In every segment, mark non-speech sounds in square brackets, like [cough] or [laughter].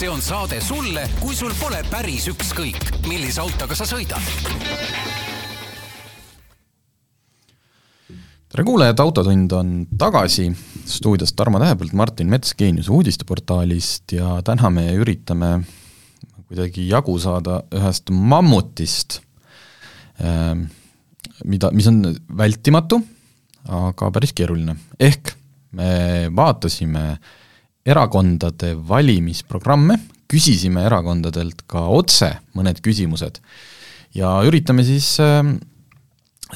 see on saade sulle, kui sul pole päris ükskõik, millise autoga sa sõidad. tere kuulajad, Autotund on tagasi, stuudios Tarmo Tähepõld, Martin Mets Geeniuse uudisteportaalist ja täna me üritame kuidagi jagu saada ühest mammutist, ehm, mida, mis on vältimatu, aga päris keeruline. ehk me vaatasime erakondade valimisprogramme, küsisime erakondadelt ka otse mõned küsimused ja üritame siis äh,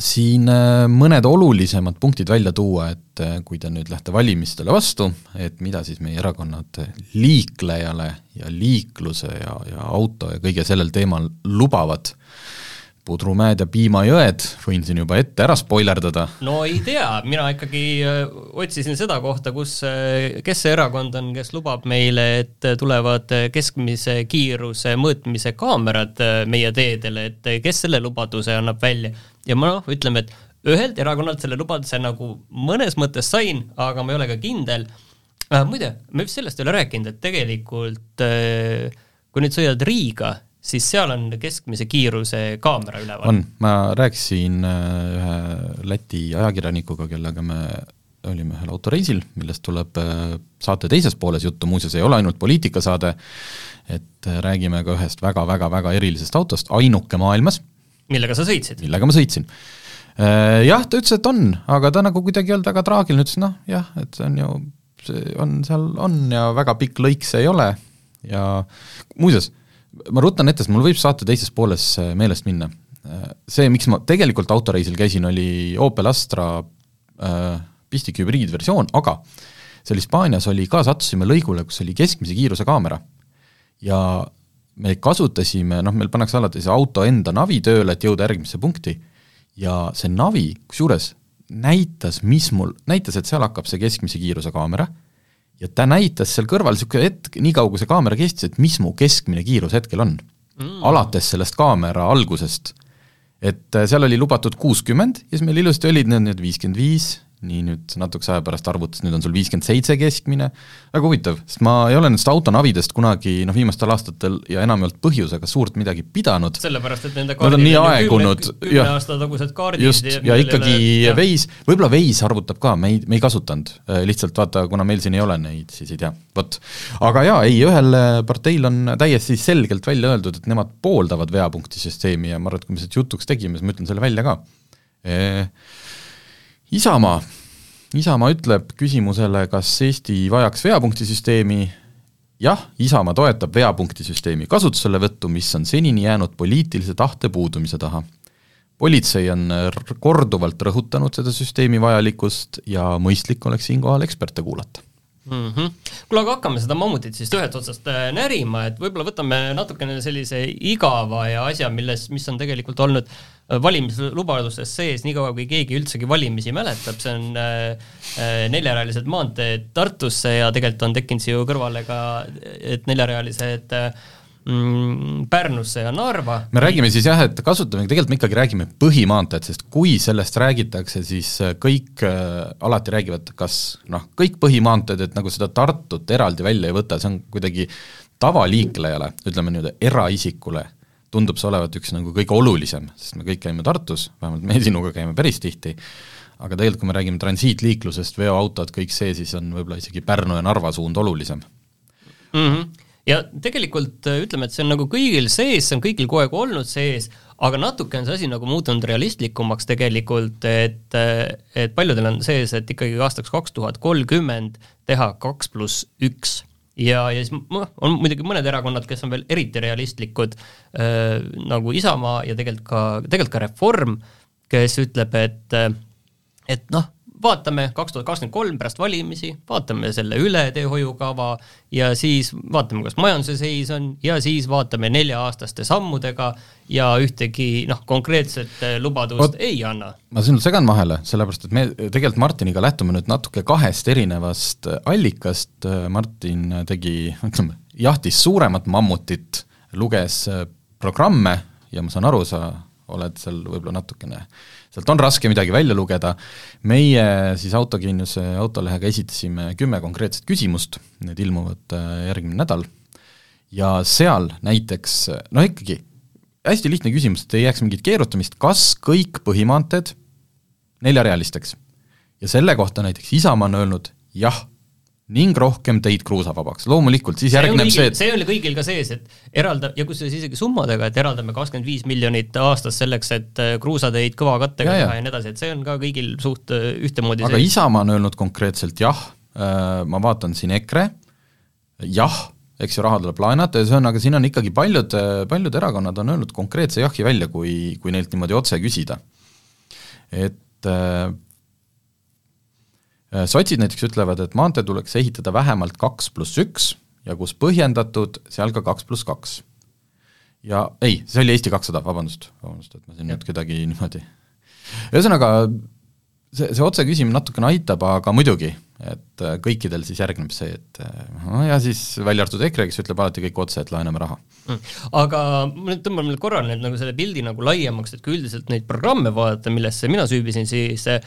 siin äh, mõned olulisemad punktid välja tuua, et äh, kui te nüüd lähete valimistele vastu, et mida siis meie erakonnad liiklejale ja liikluse ja, ja auto ja kõige sellel teemal lubavad. Pudrumäed ja Piimajõed, võin siin juba ette ära spoilerdada. no ei tea, mina ikkagi äh, otsisin seda kohta, kus, kes see erakond on, kes lubab meile, et tulevad keskmise kiiruse mõõtmise kaamerad meie teedele, et kes selle lubaduse annab välja ja ma noh, ütleme, et ühelt erakonnalt selle lubaduse nagu mõnes mõttes sain, aga ma ei ole ka kindel äh,. muide, me vist sellest ei ole rääkinud, et tegelikult äh, kui nüüd sõidad Riiga, siis seal on keskmise kiiruse kaamera üleval. on, ma rääkisin äh, ühe Läti ajakirjanikuga, kellega me olime ühel autoreisil, millest tuleb äh, saate teises pooles juttu, muuseas ei ole ainult poliitikasaade, et äh, räägime ka ühest väga-väga-väga erilisest autost, ainuke maailmas millega sa sõitsid? millega ma sõitsin. Jah, ta ütles, et on, aga ta nagu kuidagi ei olnud väga traagiline, ütles noh, jah, et see on ju, see on, seal on ja väga pikk lõik see ei ole ja muuseas, ma rutan ette, sest mul võib saate teises pooles äh, meelest minna. Äh, see, miks ma tegelikult autoreisil käisin, oli Opel Astra äh, pistik hübriidversioon, aga seal Hispaanias oli ka, sattusime lõigule, kus oli keskmise kiiruse kaamera. Ja me kasutasime, noh, meil pannakse alati see auto enda navi tööle, et jõuda järgmisse punkti, ja see navi, kusjuures näitas, mis mul, näitas, et seal hakkab see keskmise kiiruse kaamera, ja ta näitas seal kõrval niisugune hetk, nii kaua kui see kaamera kestis, et mis mu keskmine kiirus hetkel on. Mm.. alates sellest kaamera algusest. et äh, seal oli lubatud kuuskümmend ja siis meil ilusti olid need, need viiskümmend viis, nii nüüd natukese aja pärast arvutas, nüüd on sul viiskümmend seitse keskmine, väga huvitav, sest ma ei ole nendest autonavidest kunagi noh, viimastel aastatel ja enamjaolt põhjusega suurt midagi pidanud. sellepärast, et nende kaardid on nii aegunud, kaardid just, ja, ja ikkagi ja. Waze, võib-olla Waze arvutab ka, me ei, me ei kasutanud, äh, lihtsalt vaata, kuna meil siin ei ole neid, siis ei tea, vot. aga jaa, ei, ühel parteil on täiesti selgelt välja öeldud, et nemad pooldavad veapunktisüsteemi ja ma arvan, et kui me seda jutuks tegime, siis ma ütlen selle välja ka e Isamaa, Isamaa ütleb küsimusele, kas Eesti vajaks veapunktisüsteemi, jah, Isamaa toetab veapunktisüsteemi kasutuselevõttu, mis on senini jäänud poliitilise tahte puudumise taha. politsei on korduvalt rõhutanud seda süsteemi vajalikkust ja mõistlik oleks siinkohal eksperte kuulata mm -hmm. kuule, aga hakkame seda mammutit siis ühest otsast äh, närima, et võib-olla võtame natukene sellise igava ja asja, milles, mis on tegelikult olnud äh, valimislubadustes sees niikaua, kui keegi üldsegi valimisi mäletab, see on äh, äh, neljarealised maanteed Tartusse ja tegelikult on tekkinud siia kõrvale ka, et neljarealised äh, mm, Pärnusse ja Narva. me räägime siis jah, et kasutame, tegelikult me ikkagi räägime põhimaanteed, sest kui sellest räägitakse, siis äh, kõik äh, alati räägivad, kas noh, kõik põhimaanteed, et nagu seda Tartut eraldi välja ei võta, see on kuidagi tavaliiklejale, ütleme niimoodi eraisikule, tundub see olevat üks nagu kõige olulisem, sest me kõik käime Tartus, vähemalt me sinuga käime päris tihti, aga tegelikult, kui me räägime transiitliiklusest, veoautod, kõik see, siis on võib-olla isegi Pärnu ja Narva suund olulisem mm. -hmm ja tegelikult äh, ütleme, et see on nagu kõigil sees, see on kõigil kogu aeg olnud sees, aga natuke on see asi nagu muutunud realistlikumaks tegelikult, et, äh, et paljudel on sees, et ikkagi aastaks kaks tuhat kolmkümmend teha kaks pluss üks ja, ja siis noh, on muidugi mõned erakonnad, kes on veel eriti realistlikud äh,, nagu Isamaa ja tegelikult ka, tegelikult ka Reform, kes ütleb, et et noh, vaatame kaks tuhat kakskümmend kolm pärast valimisi, vaatame selle üle, teehoiukava, ja siis vaatame, kas majanduse seis on, ja siis vaatame nelja-aastaste sammudega ja ühtegi noh, konkreetset eh, lubadust Oot, ei anna. ma sinult segan vahele, sellepärast et me tegelikult Martiniga lähtume nüüd natuke kahest erinevast allikast, Martin tegi, ütleme, jahtis suuremat mammutit, luges programme ja ma saan aru, sa oled seal võib-olla natukene sealt on raske midagi välja lugeda, meie siis Autogeeniuse autolehega esitasime kümme konkreetset küsimust, need ilmuvad äh, järgmine nädal, ja seal näiteks no ikkagi, hästi lihtne küsimus, et ei jääks mingit keerutamist, kas kõik põhimaanteed neljarealisteks? ja selle kohta näiteks Isamaa on öelnud jah ning rohkem teid kruusavabaks, loomulikult siis see järgneb kõigil, see, et see oli kõigil ka sees, et eralda- ja kusjuures isegi summadega, et eraldame kakskümmend viis miljonit aastas selleks, et äh, kruusateid kõva kattega Ja, ja. teha ja nii edasi, et see on ka kõigil suht äh, ühtemoodi aga sees. Isamaa on öelnud konkreetselt jah, ma vaatan siin EKRE, jah, eks ju, raha tuleb laenata ja see on, aga siin on ikkagi paljud, paljud erakonnad on öelnud konkreetse jahi välja, kui, kui neilt niimoodi otse küsida. et äh, sotsid näiteks ütlevad, et maantee tuleks ehitada vähemalt kaks pluss üks ja kus põhjendatud, seal ka kaks pluss kaks. ja ei, see oli Eesti kakssada, vabandust, vabandust, et ma siin nüüd kedagi niimoodi ühesõnaga, see, see otse küsimine natukene aitab, aga muidugi, et äh, kõikidel siis järgneb see, et äh, no ja siis välja arvatud EKRE, kes ütleb alati kõik otse, et laename raha. Mm. aga ma nüüd tõmban veel korra nüüd nagu selle pildi nagu laiemaks, et kui üldiselt neid programme vaadata, millesse mina süübisin, siis eh,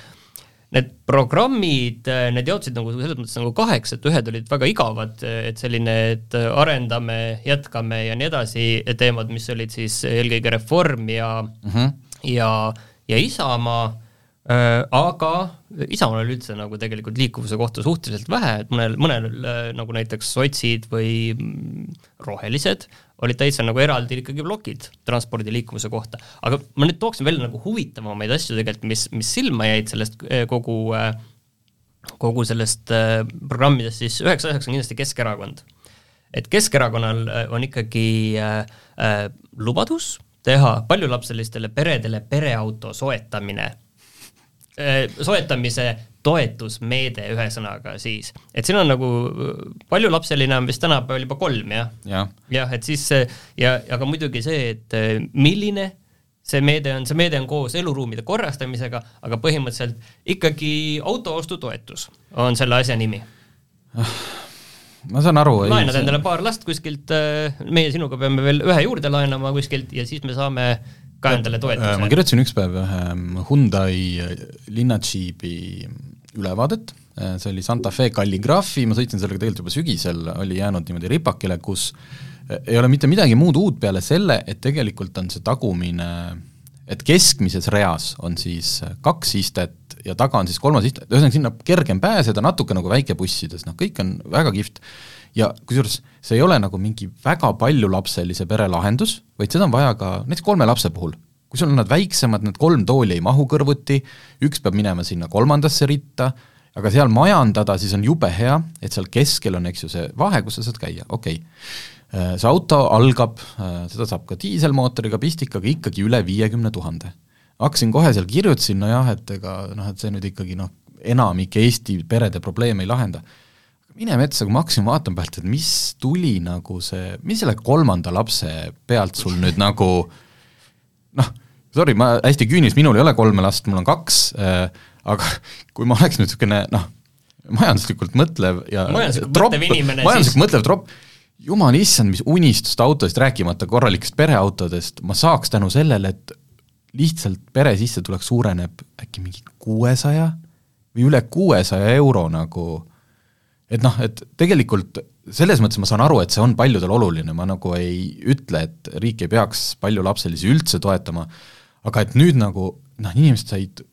need programmid, eh, need jaotusid nagu selles mõttes nagu kaheks, et ühed olid väga igavad, et selline, et arendame, jätkame ja nii edasi teemad, mis olid siis eelkõige Reform ja mm, -hmm. ja, ja Isamaa äh, aga Isamaal oli üldse nagu tegelikult liikuvuse kohta suhteliselt vähe, et mõnel, mõnel äh, nagu näiteks sotsid või mm, rohelised olid täitsa nagu eraldi ikkagi plokid transpordi liikuvuse kohta. aga ma nüüd tooksin veel nagu huvitavamaid asju tegelikult, mis, mis silma jäid sellest äh, kogu äh, kogu sellest äh, programmidest, siis üheksa üheksa on kindlasti Keskerakond. et Keskerakonnal on ikkagi äh, lubadus teha paljulapselistele peredele pereauto soetamine soetamise toetusmeede, ühesõnaga siis, et siin on nagu paljulapseline on vist tänapäeval juba kolm, jah? jah, jah, et siis see ja, aga muidugi see, et eh, milline see meede on, see meede on koos eluruumide korrastamisega, aga põhimõtteliselt ikkagi autoostutoetus on selle asja nimi. ma saan aru. laenad endale paar last kuskilt, meie sinuga peame veel ühe juurde laenama kuskilt ja siis me saame ka endale toetuse. ma kirjutasin üks päev ühe Hyundai linnadžiibi ülevaadet, see oli Santa Fe kalligraafi, ma sõitsin sellega tegelikult juba sügisel, oli jäänud niimoodi ripakile, kus ei ole mitte midagi muud uut peale selle, et tegelikult on see tagumine, et keskmises reas on siis kaks istet ja taga on siis kolmas iste, ühesõnaga sinna kergem pääseda, natuke nagu väikebussides, noh kõik on väga kihvt, ja kusjuures see ei ole nagu mingi väga paljulapselise pere lahendus, vaid seda on vaja ka näiteks kolme lapse puhul. Kui sul on nad väiksemad, need kolm tooli ei mahu kõrvuti, üks peab minema sinna kolmandasse ritta, aga seal majandada siis on jube hea, et seal keskel on, eks ju, see vahe, kus sa saad käia, okei okay. see auto algab, seda saab ka diiselmootoriga, pistikaga ikkagi üle viiekümne tuhande. hakkasin kohe seal, kirjutasin, nojah, et ega noh, et see nüüd ikkagi noh, enamik Eesti perede probleeme ei lahenda mine metsa, kui ma hakkasin vaatama pealt, et mis tuli nagu see, mis selle kolmanda lapse pealt sul nüüd nagu noh, sorry, ma hästi küünis, minul ei ole kolme last, mul on kaks äh,, aga [laughs] kui ma oleks nüüd niisugune noh, majanduslikult mõtlev ja majanduslikult mõtlev inimene majanduslikult siis... mõtlev tropp, jumal issand, mis unistust autodest, rääkimata korralikest pereautodest, ma saaks tänu sellele, et lihtsalt pere sissetulek suureneb äkki mingi kuuesaja või üle kuuesaja euro nagu. Et noh, et tegelikult selles mõttes ma saan aru, et see on paljudel oluline, ma nagu ei ütle, et riik ei peaks paljulapselisi üldse toetama, aga et nüüd nagu noh, inimesed said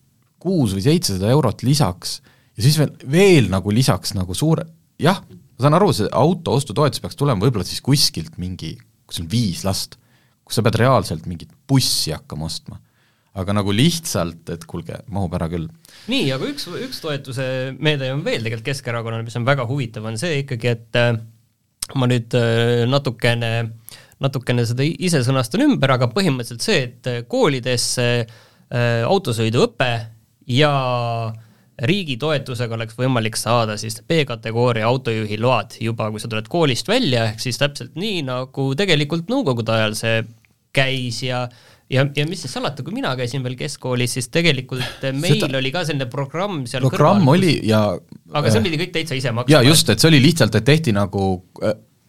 kuus või seitsesada eurot lisaks ja siis veel, veel nagu lisaks nagu suure, jah, ma saan aru, see auto ostutoetus peaks tulema võib-olla siis kuskilt mingi, kus on viis last, kus sa pead reaalselt mingit bussi hakkama ostma. Aga nagu lihtsalt, et kuulge, mahub ära küll. Nii, aga üks, üks toetuse meede on veel tegelikult Keskerakonnal, mis on väga huvitav, on see ikkagi, et äh, ma nüüd äh, natukene, natukene seda ise sõnastan ümber, aga põhimõtteliselt see, et äh, koolidesse autosõiduõpe ja riigi toetusega oleks võimalik saada siis B-kategooria autojuhi load juba, kui sa tuled koolist välja, ehk siis täpselt nii, nagu tegelikult nõukogude ajal see käis ja ja, ja mis siis salata, kui mina käisin veel keskkoolis, siis tegelikult [laughs] meil Seda... oli ka selline programm seal programm kõrval, oli ja aga see pidi kõik täitsa ise maksma. jaa, just, et see oli lihtsalt, et tehti nagu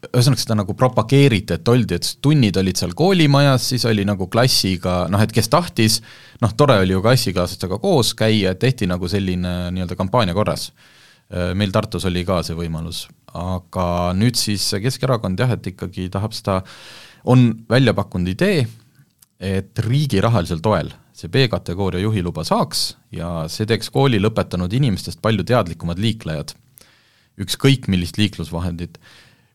ühesõnaga seda nagu propageeriti, et oldi, et tunnid olid seal koolimajas, siis oli nagu klassiga, noh et kes tahtis, noh tore oli ju klassikaaslastega koos käia, et tehti nagu selline nii-öelda kampaania korras. meil Tartus oli ka see võimalus, aga nüüd siis Keskerakond jah, et ikkagi tahab seda, on välja pakkunud idee, et riigi rahalisel toel see B-kategooria juhiluba saaks ja see teeks kooli lõpetanud inimestest palju teadlikumad liiklejad, ükskõik millist liiklusvahendit.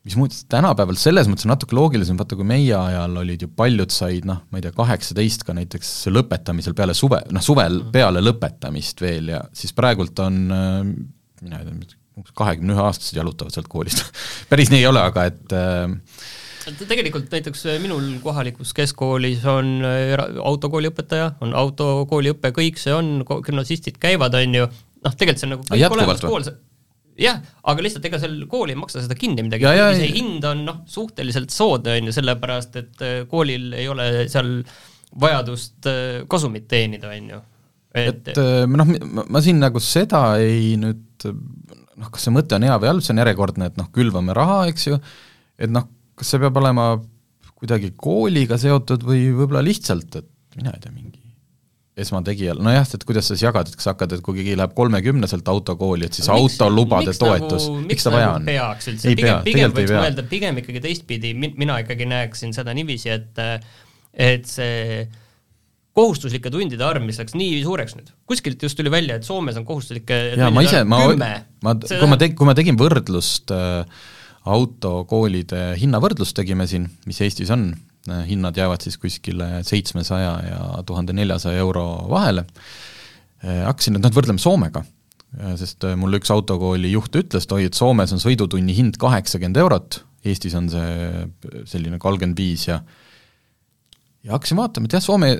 Mis muutus tänapäeval selles mõttes on natuke loogilisem, vaata kui meie ajal olid ju paljud said noh, ma ei tea, kaheksateist ka näiteks lõpetamisel peale suve, noh suvel peale lõpetamist veel ja siis praegult on äh, mina ei tea, kahekümne ühe aastased jalutavad sealt koolist. [laughs] Päris nii ei ole, aga et äh, tegelikult näiteks minul kohalikus keskkoolis on äh, autokooli õpetaja, on autokooli õpe, kõik see on, gümnasistid käivad, on ju, noh, tegelikult see on nagu kõik olemas kool, jah, aga lihtsalt ega seal kool ei maksa seda kinni midagi, see hind on noh, suhteliselt soodne, on ju, sellepärast et äh, koolil ei ole seal vajadust äh, kasumit teenida, on ju. et, et äh, noh, ma siin nagu seda ei nüüd noh, kas see mõte on hea või halb, see on järjekordne, et noh, külvame raha, eks ju, et noh, kas see peab olema kuidagi kooliga seotud või võib-olla lihtsalt, et mina ei tea, mingi esmategijal, nojah, et kuidas sa siis jagad, et kas hakkad, et kui keegi läheb kolmekümneselt autokooli, et siis no, autolubade toetus, nagu, miks ta vaja nagu on? peaks üldse, pigem, pigem võiks mõelda pigem ikkagi teistpidi, mina ikkagi näeksin seda niiviisi, et et see kohustuslike tundide arv, mis läks nii suureks nüüd, kuskilt just tuli välja, et Soomes on kohustuslike jaa, ma ise, ma, ma, kui ma teg-, kui ma tegin võrdlust äh, autokoolide hinnavõrdlust tegime siin, mis Eestis on, hinnad jäävad siis kuskile seitsmesaja ja tuhande neljasaja euro vahele, hakkasin nüüd nad võrdlema Soomega, sest mul üks autokooli juht ütles, et oi, et Soomes on sõidutunni hind kaheksakümmend eurot, Eestis on see selline kolmkümmend viis ja ja hakkasin vaatama, et jah, Soome,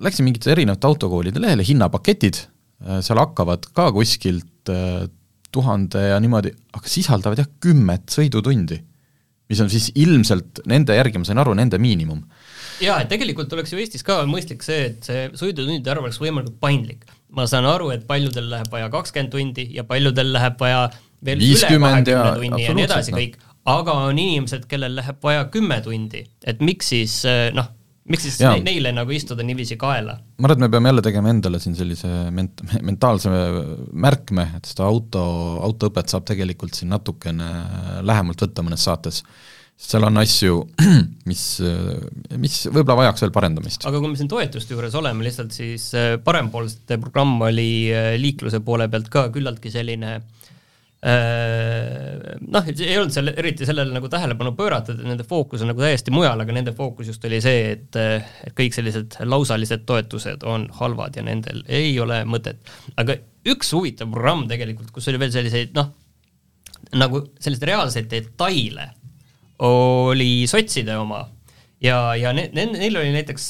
läksin mingite erinevate autokoolide lehele, hinnapaketid, seal hakkavad ka kuskilt tuhande ja niimoodi, aga sisaldavad jah, kümmet sõidutundi mis on siis ilmselt nende järgi, ma sain aru, nende miinimum. jaa, et tegelikult oleks ju Eestis ka mõistlik see, et see sõidutundide arv oleks võimalikult paindlik. ma saan aru, et paljudel läheb vaja kakskümmend tundi ja paljudel läheb vaja veel üle kahekümne tunni ja nii edasi no. kõik, aga on inimesed, kellel läheb vaja kümme tundi, et miks siis noh, miks siis Jaa. neile nagu istuda niiviisi kaela? ma arvan, et me peame jälle tegema endale siin sellise ment-, mentaalse märkme, et seda auto, autoõpet saab tegelikult siin natukene lähemalt võtta mõnes saates. seal on asju, [clears throat] mis, mis võib-olla vajaks veel parendamist. aga kui me siin toetuste juures oleme lihtsalt, siis äh, parempoolsete programm oli äh, liikluse poole pealt ka küllaltki selline Äh, noh, ei olnud seal eriti sellele nagu tähelepanu pööratud, et nende fookus on nagu täiesti mujal, aga nende fookus just oli see, et, et kõik sellised lausalised toetused on halvad ja nendel ei ole mõtet. aga üks huvitav programm tegelikult, kus oli veel selliseid noh, nagu selliseid reaalseid detaile, oli sotside oma ja, ja ne-, ne-, neil oli näiteks,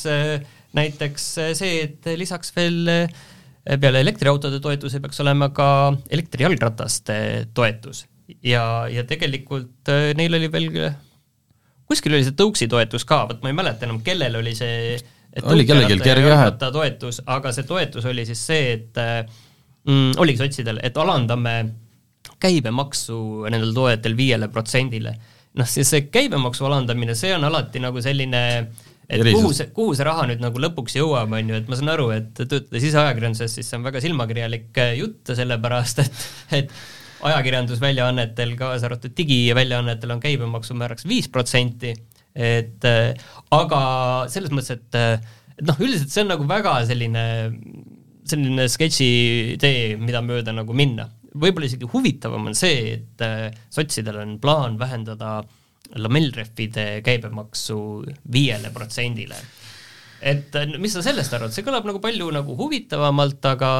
näiteks see, et lisaks veel äh, peale elektriautode toetuse peaks olema ka elektrijalgrataste toetus ja, ja tegelikult äh, neil oli veel, kuskil oli see tõuksi toetus ka, vot ma ei mäleta enam, kellel oli see oli kellelgi kerge jah, et toetus, aga see toetus oli siis see, et äh, mm, oligi sotsidel, et alandame käibemaksu nendel toetel viiele protsendile. noh, siis see käibemaksu alandamine, see on alati nagu selline äh, et Erisus. kuhu see, kuhu see raha nüüd nagu lõpuks jõuab, on ju, et ma saan aru, et töötades ise ajakirjanduses, siis see on väga silmakirjalik äh, jutt, sellepärast et, et ajakirjandusväljaannetel, kaasa arvatud digiväljaannetel on käibemaksumääraks viis protsenti, et äh, aga selles mõttes, et äh, et noh, üldiselt see on nagu väga selline, selline sketši tee, mida mööda nagu minna. võib-olla isegi huvitavam on see, et sotsidel on plaan vähendada äh, lamellrehvide käibemaksu viiele protsendile. et mis sa sellest arvad, see kõlab nagu palju nagu huvitavamalt, aga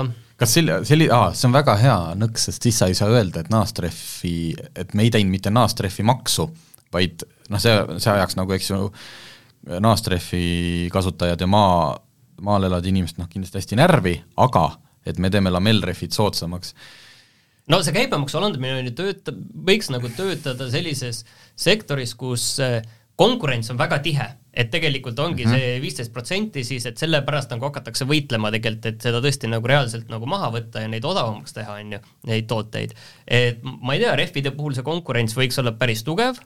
kas selli-, selli-, aa, see on väga hea nõks, sest siis sa ei saa öelda, et naastrehvi, et me ei teinud mitte naastrehvi maksu, vaid noh, see, see ajaks nagu, eks ju, naastrehvi kasutajad ja maa, maal elavad inimesed noh, kindlasti hästi närvi, aga et me teeme lamellrehvid soodsamaks no see käibemaksu alandamine on ju tööta-, võiks nagu töötada sellises sektoris, kus äh, konkurents on väga tihe, et tegelikult ongi mm -hmm. see viisteist protsenti siis, et sellepärast nagu hakatakse võitlema tegelikult, et seda tõesti nagu reaalselt nagu maha võtta ja neid odavamaks teha, on ju, neid tooteid. et ma ei tea, rehvide puhul see konkurents võiks olla päris tugev,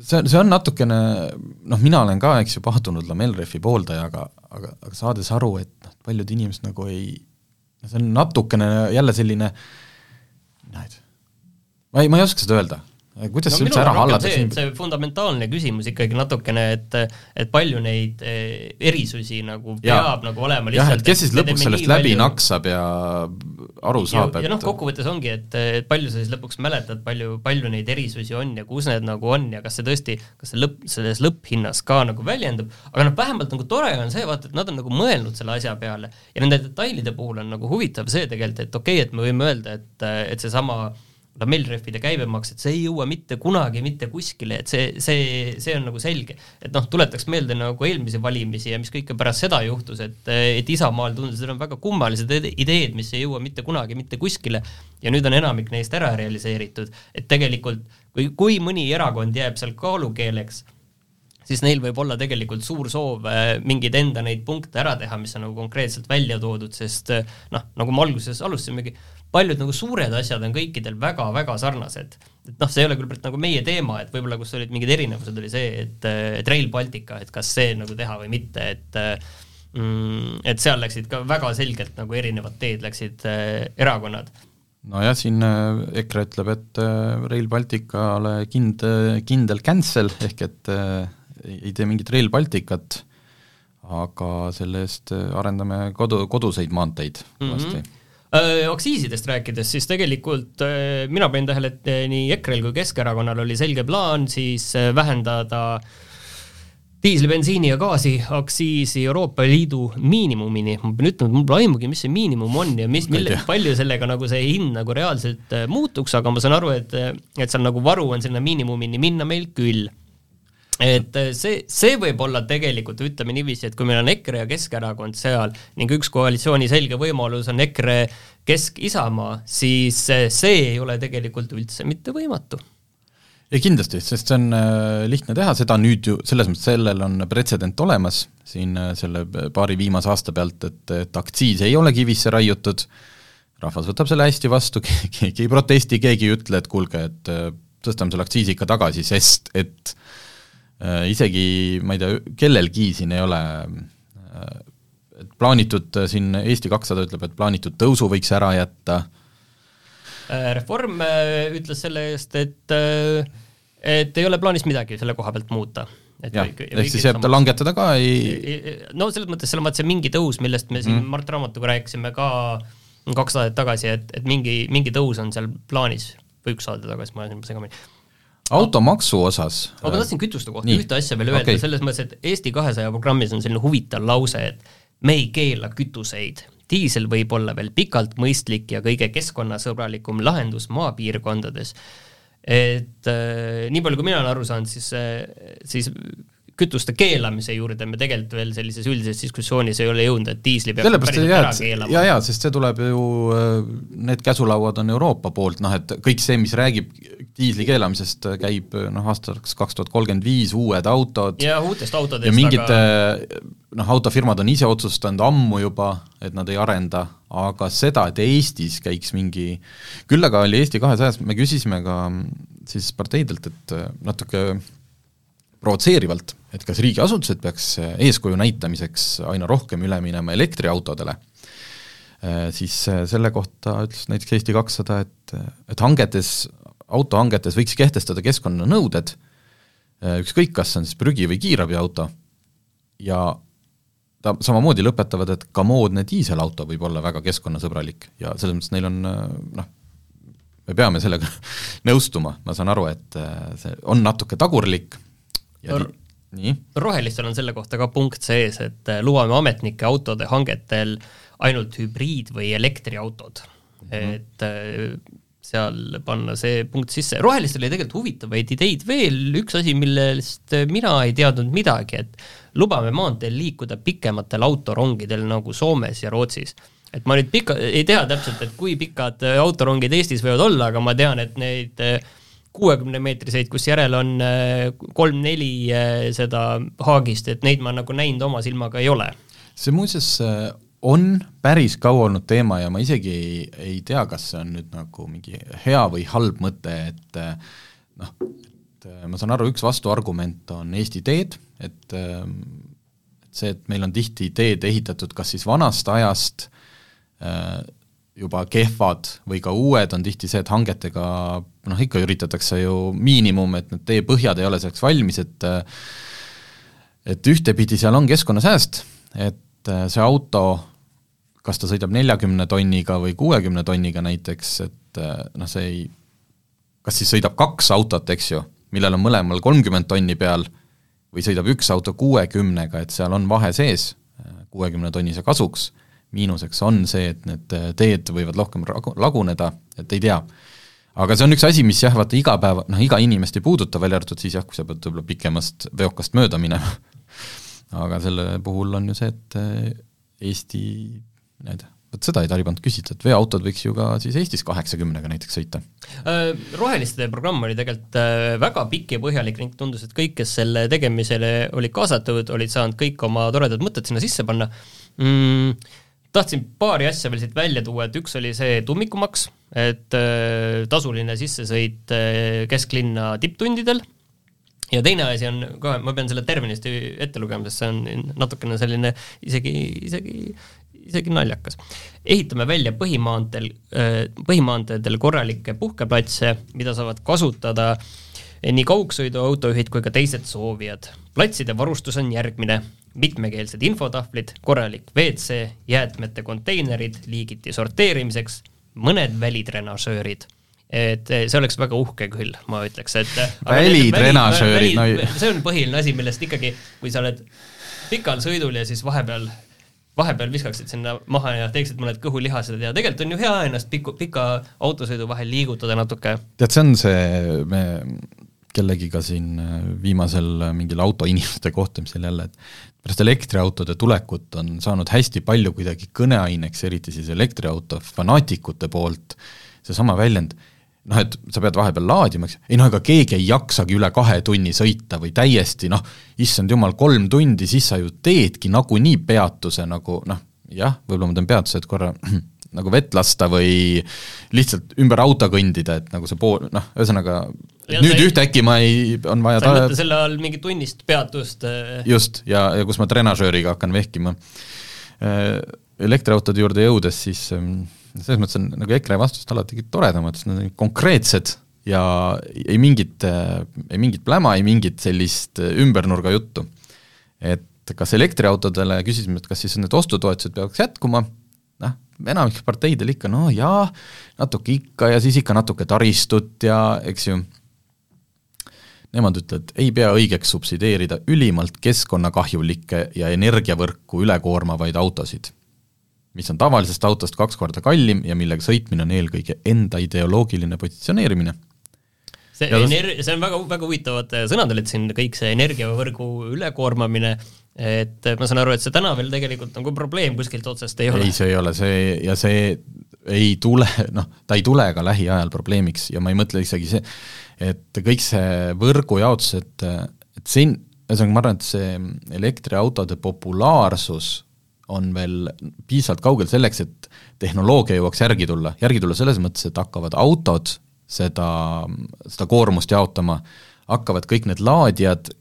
see, see on natukene, noh, mina olen ka, eks ju, pahtunud lamellrehvi pooldaja, aga, aga, aga saades aru, et noh, paljud inimesed nagu ei see on natukene jälle selline näed. ma ei, ma ei oska seda öelda kuidas no, see üldse ära hallata? see, see fundamentaalne küsimus ikkagi natukene, et et palju neid eh, erisusi nagu ja. peab nagu olema jah, et kes siis lõpuks sellest läbi palju... naksab ja aru saab, et ja noh, kokkuvõttes ongi, et, et palju sa siis lõpuks mäletad, palju, palju neid erisusi on ja kus need nagu on ja kas see tõesti, kas see lõpp, selles lõpphinnas ka nagu väljendub, aga noh, vähemalt nagu tore on see, vaata, et nad on nagu mõelnud selle asja peale ja nende detailide puhul on nagu huvitav see tegelikult, et okei okay,, et me võime öelda, et, et seesama äh, lamellrehvide käibemaks, et see ei jõua mitte kunagi mitte kuskile, et see, see, see on nagu selge. et noh, tuletaks meelde nagu eelmisi valimisi ja mis kõike pärast seda juhtus, et, et Isamaal tundus, et need on väga kummalised ideed, mis ei jõua mitte kunagi mitte kuskile ja nüüd on enamik neist ära realiseeritud, et tegelikult kui, kui mõni erakond jääb seal kaalukeeleks, siis neil võib olla tegelikult suur soov äh, mingeid enda neid punkte ära teha, mis on nagu konkreetselt välja toodud, sest äh, noh, nagu me alguses alustasimegi, paljud nagu suured asjad on kõikidel väga-väga sarnased. et noh, see ei ole küll nagu meie teema, et võib-olla kus olid mingid erinevused, oli see, et, et Rail Baltica, et kas see nagu teha või mitte, et mm, et seal läksid ka väga selgelt nagu erinevad teed läksid äh, erakonnad. Nojah, siin äh, EKRE ütleb, et äh, Rail Balticale kind-, kindel cancel ehk et äh, ei tee mingit Rail Balticut, aga selle eest arendame kodu, koduseid maanteid uuesti mm -hmm Äh, aktsiisidest rääkides, siis tegelikult mina panin tähele, et nii EKRE-l kui Keskerakonnal oli selge plaan siis vähendada diisli, bensiini ja gaasi aktsiisi Euroopa Liidu miinimumini. ma pean ütlema, et mul pole aimugi, mis see miinimum on ja mis, mille, palju sellega nagu see hind nagu reaalselt muutuks, aga ma saan aru, et, et seal nagu varu on sinna miinimumini minna meil küll et äh, see, see võib olla tegelikult, ütleme niiviisi, et kui meil on EKRE ja Keskerakond seal ning üks koalitsiooni selge võimalus on EKRE, Kesk-Isamaa, siis äh, see ei ole tegelikult üldse mitte võimatu. Ei kindlasti, sest see on äh, lihtne teha, seda nüüd ju, selles mõttes sellel on pretsedent olemas siin selle paari viimase aasta pealt, et, et aktsiis ei ole kivisse raiutud, rahvas võtab selle hästi vastu, [laughs] keegi ei protesti, keegi ei ütle, et kuulge, et tõstame selle aktsiisi ikka tagasi, sest et Äh, isegi ma ei tea, kellelgi siin ei ole äh, et plaanitud äh, siin Eesti kakssada ütleb, et plaanitud tõusu võiks ära jätta. Reform ütles selle eest, et et ei ole plaanis midagi selle koha pealt muuta. jah, ehk siis jääb ta langetada ka, ei no selles mõttes, selles mõttes see mingi tõus, millest me siin mm. Mart Raamatuga rääkisime ka kaks saadet tagasi, et, et mingi, mingi tõus on seal plaanis, või üks saade tagasi, ma ajasin segamini automaksu osas ma tahtsin kütuste kohta Nii. ühte asja veel öelda okay., selles mõttes, et Eesti kahesaja programmis on selline huvitav lause, et me ei keela kütuseid. diisel võib olla veel pikalt mõistlik ja kõige keskkonnasõbralikum lahendus maapiirkondades. et äh, nii palju, kui mina olen aru saanud, siis äh,, siis kütuste keelamise juurde me tegelikult veel sellises üldises diskussioonis ei ole jõudnud, et diisli peab sellepärast ei jää, jaa, jaa, sest see tuleb ju, äh, need käsulauad on Euroopa poolt, noh et kõik see, mis räägib diisli keelamisest, käib noh, aastaks kaks tuhat kolmkümmend viis, uued autod. Ja uutest autodest, ja mingid aga... noh, autofirmad on ise otsustanud ammu juba, et nad ei arenda, aga seda, et Eestis käiks mingi, küll aga oli Eesti kahesajas, me küsisime ka siis parteidelt, et natuke provotseerivalt, et kas riigiasutused peaks äh, eeskuju näitamiseks aina rohkem üle minema elektriautodele, äh, siis äh, selle kohta ütles näiteks Eesti kakssada, et, et hangetes, autohangetes võiks kehtestada keskkonnanõuded, ükskõik, kas see on siis prügi- või kiirabiauto, ja ta samamoodi lõpetavad, et ka moodne diiselauto võib olla väga keskkonnasõbralik ja selles mõttes neil on noh, me peame sellega [laughs] nõustuma, ma saan aru, et see on natuke tagurlik, nii? rohelistel on selle kohta ka punkt sees, et äh, lubame ametnike autode hangetel ainult hübriid- või elektriautod mm. -hmm. et äh, seal panna see punkt sisse, rohelistel oli tegelikult huvitavaid ideid veel, üks asi, millest mina ei teadnud midagi, et lubame maanteel liikuda pikematel autorongidel nagu Soomes ja Rootsis. et ma nüüd pika, ei tea täpselt, et kui pikad autorongid Eestis võivad olla, aga ma tean, et neid äh, kuuekümne meetriseid, kus järel on äh, kolm-neli äh, seda haagist, et neid ma nagu näinud oma silmaga ei ole. see muuseas äh, on päris kaua olnud teema ja ma isegi ei, ei tea, kas see on nüüd nagu mingi hea või halb mõte, et noh, et ma saan aru, üks vastuargument on Eesti teed, et et see, et meil on tihti teed ehitatud kas siis vanast ajast juba kehvad või ka uued, on tihti see, et hangetega noh, ikka üritatakse ju miinimum, et need teepõhjad ei ole selleks valmis, et et ühtepidi seal on keskkonnasääst, et see auto, kas ta sõidab neljakümne tonniga või kuuekümne tonniga näiteks, et noh, see ei, kas siis sõidab kaks autot, eks ju, millel on mõlemal kolmkümmend tonni peal, või sõidab üks auto kuuekümnega, et seal on vahe sees kuuekümne tonnise kasuks miinuseks on see, et need äh, teed võivad rohkem laguneda, et ei tea. aga see on üks asi, mis jah, vaata iga päev, noh iga inimest ei puuduta, välja arvatud siis jah, kui sa pead võib-olla pikemast veokast mööda minema [laughs] aga selle puhul on ju see, et äh, Eesti, tea, vot seda ei talibannud küsida, et veoautod võiks ju ka siis Eestis kaheksakümnega näiteks sõita. Äh, roheliste programm oli tegelikult väga pikk ja põhjalik ning tundus, et kõik, kes selle tegemisele olid kaasatud, olid saanud kõik oma toredad mõtted sinna sisse panna. Mm,, tahtsin paari asja veel siit välja tuua, et üks oli see tummikumaks, et äh, tasuline sissesõit äh, kesklinna tipptundidel, ja teine asi on kohe, ma pean selle terminist ette lugema, sest see on natukene selline isegi, isegi, isegi naljakas. ehitame välja põhimaanteel, äh, põhimaanteedel korralikke puhkeplatse, mida saavad kasutada nii kaugsõiduautojuhid kui ka teised soovijad. platside varustus on järgmine mitmekeelsed infotahvlid, korralik WC, jäätmete konteinerid liigiti sorteerimiseks, mõned välitrenažöörid et eh, see oleks väga uhke küll, ma ütleks, et eh, välitrenažöörid, no see on põhiline asi, millest ikkagi, kui sa oled pikal sõidul ja siis vahepeal vahepeal viskaksid sinna maha ja teeksid mõned kõhulihased ja tegelikult on ju hea ennast piku, pika autosõidu vahel liigutada natuke. tead, see on see, me kellegiga siin äh, viimasel äh, mingil autoinimeste kohtumisel jälle, et pärast elektriautode tulekut on saanud hästi palju kuidagi kõneaineks, eriti siis elektriauto fanaatikute poolt, seesama väljend, noh, et sa pead vahepeal laadima, eks, ei noh, ega keegi ei jaksagi üle kahe tunni sõita või täiesti noh, issand jumal, kolm tundi, siis sa ju teedki nagunii peatuse nagu noh, jah, võib-olla ma teen peatuse, et korra [clears throat] nagu vett lasta või lihtsalt ümber auto kõndida, et nagu see pool, noh, ühesõnaga ja nüüd ei, ühtäkki ma ei, on vaja sa ei mõtle selle all mingit tunnist peatust? Äh? just, ja, ja kus ma trenažööriga hakkan vehkima. Äh, elektriautode juurde jõudes, siis ähm, selles mõttes on nagu EKRE vastused alati toredamad, sest nad on konkreetsed ja ei mingit, ei mingit pläma, ei mingit sellist ümbernurga juttu. et kas elektriautodele, küsisime, et kas siis need ostutoetused peaks jätkuma, noh, enamik parteidel ikka no jaa, natuke ikka ja siis ikka natuke taristut ja eks ju, nemad ütlevad, ei pea õigeks subsideerida ülimalt keskkonnakahjulikke ja energiavõrku ülekoormavaid autosid, mis on tavalisest autost kaks korda kallim ja millega sõitmine on eelkõige enda ideoloogiline positsioneerimine see ener-, see on väga, väga huvitavad sõnad olid siin, kõik see energiavõrgu ülekoormamine, et ma saan aru, et see täna veel tegelikult nagu probleem kuskilt otsast ei ole. ei, see ei ole, see ja see ei tule, noh, ta ei tule ka lähiajal probleemiks ja ma ei mõtle isegi see, et kõik see võrgujaotus, et, et siin, ühesõnaga ma arvan, et see elektriautode populaarsus on veel piisavalt kaugel selleks, et tehnoloogia jõuaks järgi tulla, järgi tulla selles mõttes, et hakkavad autod seda, seda koormust jaotama, hakkavad kõik need laadijad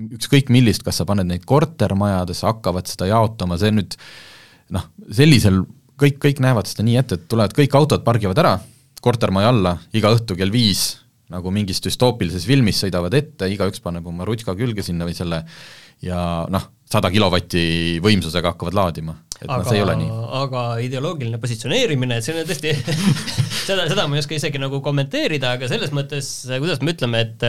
ükskõik millist, kas sa paned neid kortermajadesse, hakkavad seda jaotama, see nüüd noh, sellisel kõik, kõik näevad seda nii ette, et tulevad kõik autod, pargivad ära kortermaja alla iga õhtu kell viis, nagu mingis düstoopilises filmis sõidavad ette, igaüks paneb oma rutka külge sinna või selle ja noh, sada kilovatti võimsusega hakkavad laadima, et aga, noh, see ei ole nii. aga ideoloogiline positsioneerimine, et see on tõesti [laughs] seda, seda ma ei oska isegi nagu kommenteerida, aga selles mõttes, kuidas me ütleme, et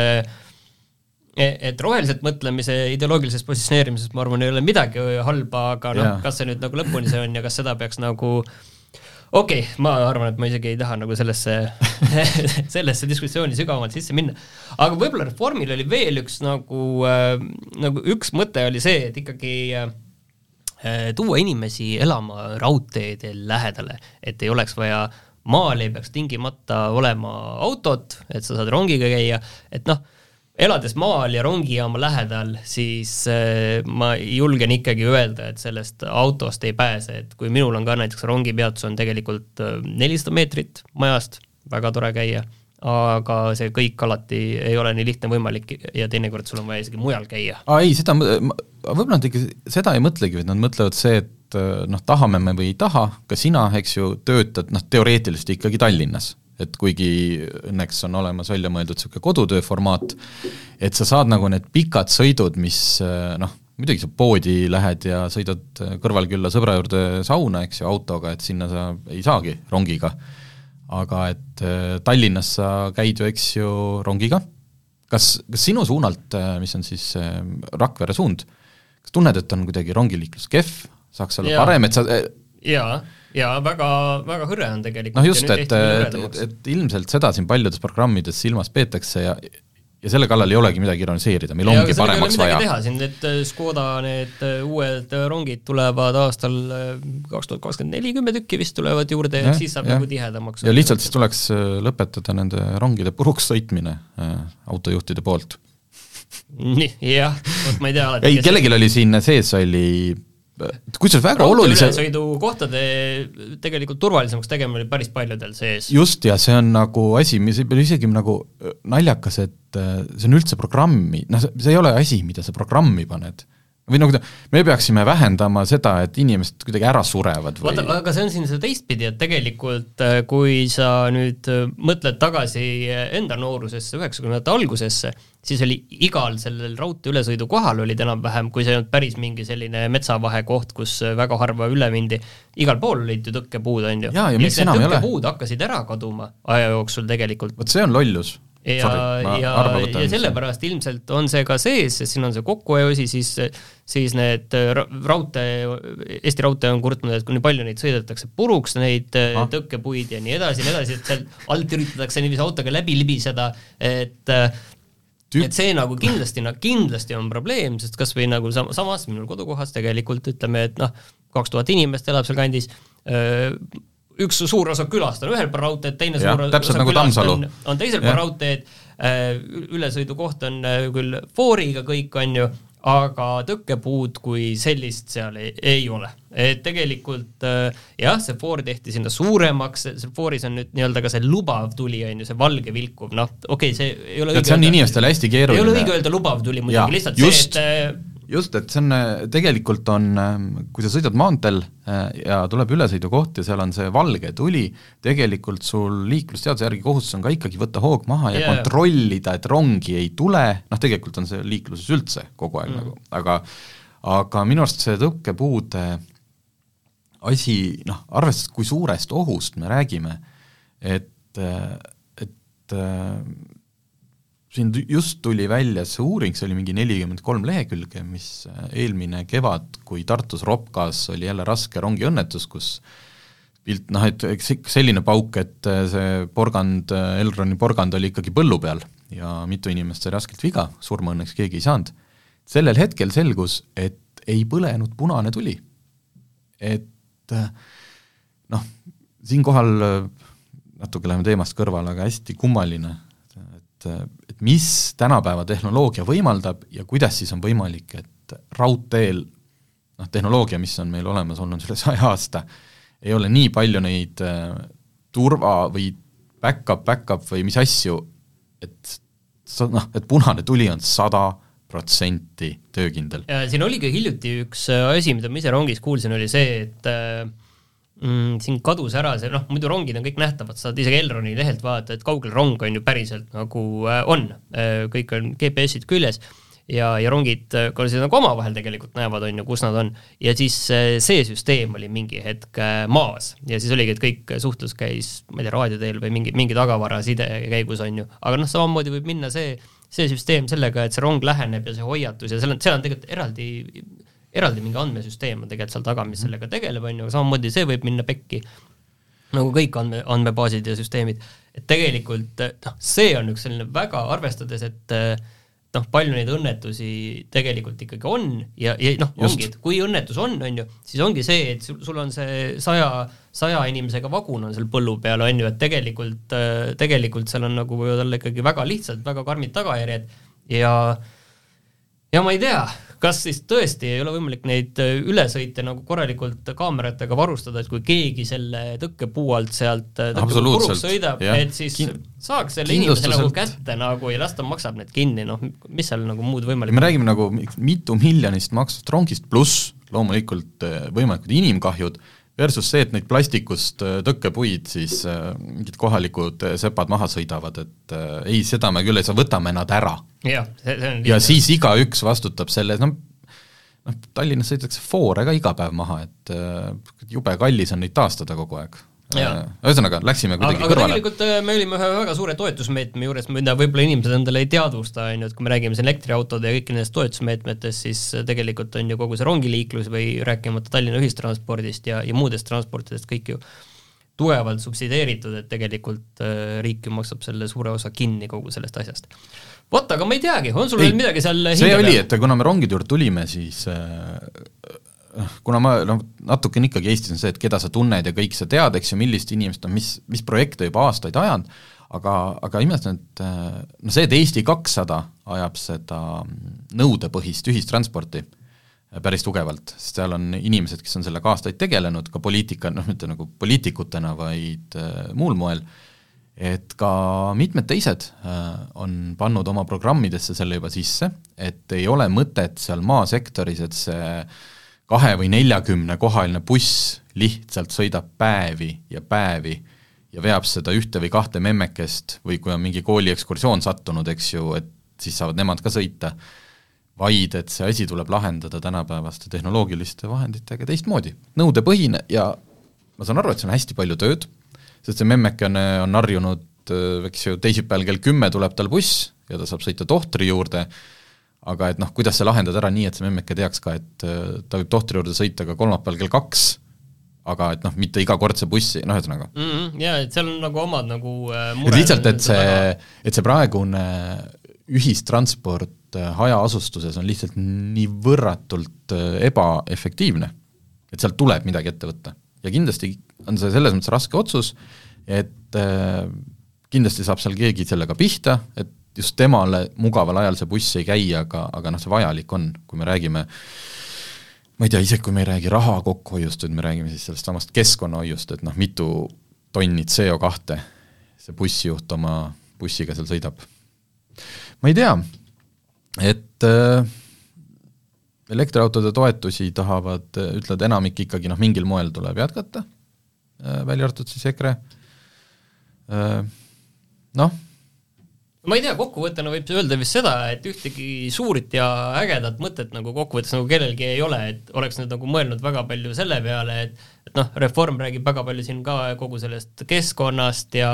E, et roheliselt mõtlemise ideoloogilises positsioneerimises ma arvan, ei ole midagi halba, aga noh, kas see nüüd nagu lõpuni see on ja kas seda peaks nagu okei okay,, ma arvan, et ma isegi ei taha nagu sellesse [laughs] [laughs] sellesse diskussiooni sügavamalt sisse minna. aga võib-olla Reformil oli veel üks nagu äh,, nagu üks mõte oli see, et ikkagi äh, tuua inimesi elama raudteede lähedale, et ei oleks vaja maal ei peaks tingimata olema autot, et sa saad rongiga käia, et noh elades maal ja rongijaama lähedal, siis äh, ma julgen ikkagi öelda, et sellest autost ei pääse, et kui minul on ka näiteks rongipeatus on tegelikult äh, nelisada meetrit majast, väga tore käia, aga see kõik alati ei ole nii lihtne võimalik ja teinekord sul on vaja isegi mujal käia. aa ei, seda, võib-olla nad ikka seda ei mõtlegi, vaid nad mõtlevad see, et äh, noh, tahame me või ei taha, ka sina, eks ju, töötad noh, teoreetiliselt ikkagi Tallinnas et kuigi õnneks on olemas välja mõeldud niisugune kodutöö formaat, et sa saad nagu need pikad sõidud, mis äh, noh, muidugi sa poodi lähed ja sõidad kõrvalkülla sõbra juurde sauna, eks ju, autoga, et sinna sa ei saagi rongiga. aga et äh, Tallinnas sa käid ju, eks ju, rongiga, kas, kas sinu suunalt, mis on siis Rakvere suund, kas tunned, et on kuidagi rongiliiklus kehv, saaks olla ja. parem, et sa jaa ja väga, väga hõre on tegelikult. noh just, et, et, et, ilmselt seda siin paljudes programmides silmas peetakse ja ja selle kallal ei olegi midagi ironiseerida, meil ja, ongi paremaks vaja. teha, siin need äh, Škoda need äh, uued äh, rongid tulevad aastal kaks tuhat kakskümmend neli, kümme tükki vist tulevad juurde, et siis saab ja. nagu tihedamaks. ja lihtsalt siis tuleks lõpetada nende rongide puruks sõitmine autojuhtide poolt. [laughs] jah, vot ma ei tea alati ei, kellelgi oli siin sees, oli kusjuures väga olulise sõidukohtade tegelikult turvalisemaks tegemine oli päris paljudel sees. just, ja see on nagu asi, mis võib olla isegi nagu äh, naljakas, et äh, see on üldse programmi, noh, see ei ole asi, mida sa programmi paned või nagu me peaksime vähendama seda, et inimesed kuidagi ära surevad või vaata, aga see on siin see teistpidi, et tegelikult äh, kui sa nüüd mõtled tagasi enda noorusesse, üheksakümnendate algusesse, siis oli igal sellel raudtee ülesõidu kohal olid enam-vähem, kui see ei olnud päris mingi selline metsavahekoht, kus väga harva üle mindi, igal pool olid ju tõkkepuud, on ju. ja, ja miks enam ei ole? tõkkepuud hakkasid ära kaduma aja jooksul tegelikult. vot see on lollus. ja, ja, ja sellepärast ilmselt on see ka sees, sest siin on see kokkuhoiuosi, siis, siis need raudtee, Eesti Raudtee on kurtnud, et kui nii palju neid sõidetakse puruks, neid ah. tõkkepuid ja nii edasi ja nii edasi, et seal alt üritatakse niiviisi autoga läbi libiseda, et Tüüp. et see nagu kindlasti, no kindlasti on probleem, sest kas või nagu sam-, samas minu kodukohas tegelikult ütleme, et noh, kaks tuhat inimest elab sealkandis, üks suur osa külast on ühel pool raudteed, teine ja, suur osa nagu külast on, on teisel pool raudteed, ülesõidukoht on küll fooriga kõik, on ju, aga tõkkepuud kui sellist seal ei, ei ole. et tegelikult äh, jah, see foor tehti sinna suuremaks, see fooris on nüüd nii-öelda ka see lubav tuli, on ju, see valge vilkuv, noh, okei okay,, see ei ole see on öelda, inimestele hästi keeruline. ei ole õige öelda lubav tuli muidugi, lihtsalt just. see, et äh, just, et see on, tegelikult on, kui sa sõidad maanteel äh, ja tuleb ülesõidukoht ja seal on see valge tuli, tegelikult sul liiklusseaduse järgi kohustus on ka ikkagi võtta hoog maha ja yeah. kontrollida, et rongi ei tule, noh tegelikult on see liikluses üldse kogu aeg mm. nagu, aga aga minu arust see tõukepuude asi, noh, arvestades, kui suurest ohust me räägime, et, et siin just tuli välja see uuring, see oli mingi nelikümmend kolm lehekülge, mis äh, eelmine kevad, kui Tartus Ropkas oli jälle raske rongiõnnetus, kus pilt noh, et eks ikka selline pauk, et äh, see porgand, äh, Elroni porgand oli ikkagi põllu peal ja mitu inimest sai raskelt viga, surma õnneks keegi ei saanud. sellel hetkel selgus, et ei põlenud punane tuli. et noh, siinkohal natuke läheme teemast kõrvale, aga hästi kummaline, et et mis tänapäeva tehnoloogia võimaldab ja kuidas siis on võimalik, et raudteel noh, tehnoloogia, mis on meil olemas olnud üle saja aasta, ei ole nii palju neid äh, turva või back-up, back-up või mis asju, et sa noh, et punane tuli on sada protsenti töökindel. siin oligi hiljuti üks äh, asi, mida ma ise rongis kuulsin, oli see, et äh, mm, siin kadus ära see, noh, muidu rongid on kõik nähtavad, saad isegi Elroni lehelt vaadata, et kaugel rong on ju päriselt nagu äh, on. Äh,, kõik on GPS-id küljes ja, ja rongid äh, ka siis nagu omavahel tegelikult näevad, on ju, kus nad on, ja siis see süsteem oli mingi hetk maas. Ja siis oligi, et kõik suhtlus käis, ma ei tea, raadio teel või mingi, mingi tagavaraside käigus, on ju, aga noh, samamoodi võib minna see, see süsteem sellega, et see rong läheneb ja see hoiatus ja seal on, seal on tegelikult eraldi eraldi mingi andmesüsteem on tegelikult seal taga, mis mhm. sellega tegeleb, on ju, aga samamoodi see võib minna pekki, nagu kõik andme, andmebaasid ja süsteemid. et tegelikult noh, see on üks selline väga, arvestades, et noh, palju neid õnnetusi tegelikult ikkagi on ja, ja noh, ongi, et kui õnnetus on, on ju, siis ongi see, et sul, sul on see saja, saja inimesega vagun on seal põllu peal, on ju, et tegelikult, tegelikult seal on nagu võivad olla ikkagi väga lihtsalt väga karmid tagajärjed ja ja ma ei tea, kas siis tõesti ei ole võimalik neid äh, ülesõite nagu korralikult kaameratega varustada, et kui keegi selle tõkkepuu alt sealt äh, puruks sõidab, et siis Kin saaks selle inimese nagu kätte nagu ja las ta maksab need kinni, noh, mis seal nagu muud võimalik me räägime nagu mitu miljonist maksvast rongist, pluss loomulikult äh, võimalikud inimkahjud, versus see, et neid plastikust äh, tõkkepuid siis äh, mingid kohalikud äh, sepad maha sõidavad, et ei, seda me küll ei saa, võtame nad ära. on ja siis igaüks vastutab selle, noh, noh, Tallinnas sõidetakse foore ka iga päev maha, et jube kallis on neid taastada kogu aeg. Jaa. ühesõnaga, läksime kuidagi aga kõrvale. tegelikult äh, me olime ühe väga suure toetusmeetme juures, mida võib-olla inimesed endale ei teadvusta, on ju, et kui me räägime siin elektriautode ja kõiki nendest toetusmeetmetest, siis äh, tegelikult on ju kogu see rongiliiklus või rääkimata Tallinna ühistranspordist ja, ja muudest transportidest kõik ju tugevalt subsideeritud, et tegelikult äh, riik ju maksab selle suure osa kinni kogu sellest asjast. vot, aga ma ei teagi, on sul veel midagi seal see hinge oli, et kuna me rongide juurde tulime, siis äh, kuna ma noh, natukene ikkagi Eestis on see, et keda sa tunned ja kõik sa tead, eks ju, millist inimest on, mis, mis projekte juba aastaid ajanud, aga, aga imestan, et äh, no see, et Eesti kakssada ajab seda nõudepõhist ühistransporti äh, päris tugevalt, sest seal on inimesed, kes on sellega aastaid tegelenud, ka poliitika, noh, mitte nagu poliitikutena, vaid äh, muul moel, et ka mitmed teised äh, on pannud oma programmidesse selle juba sisse, et ei ole mõtet seal maasektoris, et see kahe- või neljakümnekohaline buss lihtsalt sõidab päevi ja päevi ja veab seda ühte või kahte memmekest või kui on mingi kooliekskursioon sattunud, eks ju, et siis saavad nemad ka sõita, vaid et see asi tuleb lahendada tänapäevaste tehnoloogiliste vahenditega teistmoodi, nõudepõhine ja ma saan aru, et see on hästi palju tööd, sest see memmekene on harjunud, eks ju, teisipäeval kell kümme tuleb tal buss ja ta saab sõita tohtri juurde, aga et noh, kuidas see lahendada ära nii, et see memmeke teaks ka, et äh, ta võib tohtri juurde sõita ka kolmapäeval kell kaks, aga et noh, mitte iga kord see bussi, noh ühesõnaga. mm. -hmm, jaa, et seal on nagu omad nagu äh, mured lihtsalt, et see et see praegune ühistransport äh, hajaasustuses on lihtsalt nii võrratult äh, ebaefektiivne, et sealt tuleb midagi ette võtta. ja kindlasti on see selles mõttes raske otsus, et äh, kindlasti saab seal keegi sellega pihta, et just temale mugaval ajal see buss ei käi, aga, aga noh, see vajalik on, kui me räägime ma ei tea, isegi kui me ei räägi raha kokkuhoiust, vaid me räägime siis sellest samast keskkonnahoiust, et noh, mitu tonni CO2 see bussijuht oma bussiga seal sõidab. ma ei tea, et äh, elektriautode toetusi tahavad, ütlevad enamik ikkagi noh, mingil moel tuleb jätkata äh,, välja arvatud siis EKRE äh,, noh, ma ei tea, kokkuvõttena võib öelda vist seda, et ühtegi suurit ja ägedat mõtet nagu kokkuvõttes nagu kellelgi ei ole, et oleks nüüd nagu mõelnud väga palju selle peale, et et noh, Reform räägib väga palju siin ka kogu sellest keskkonnast ja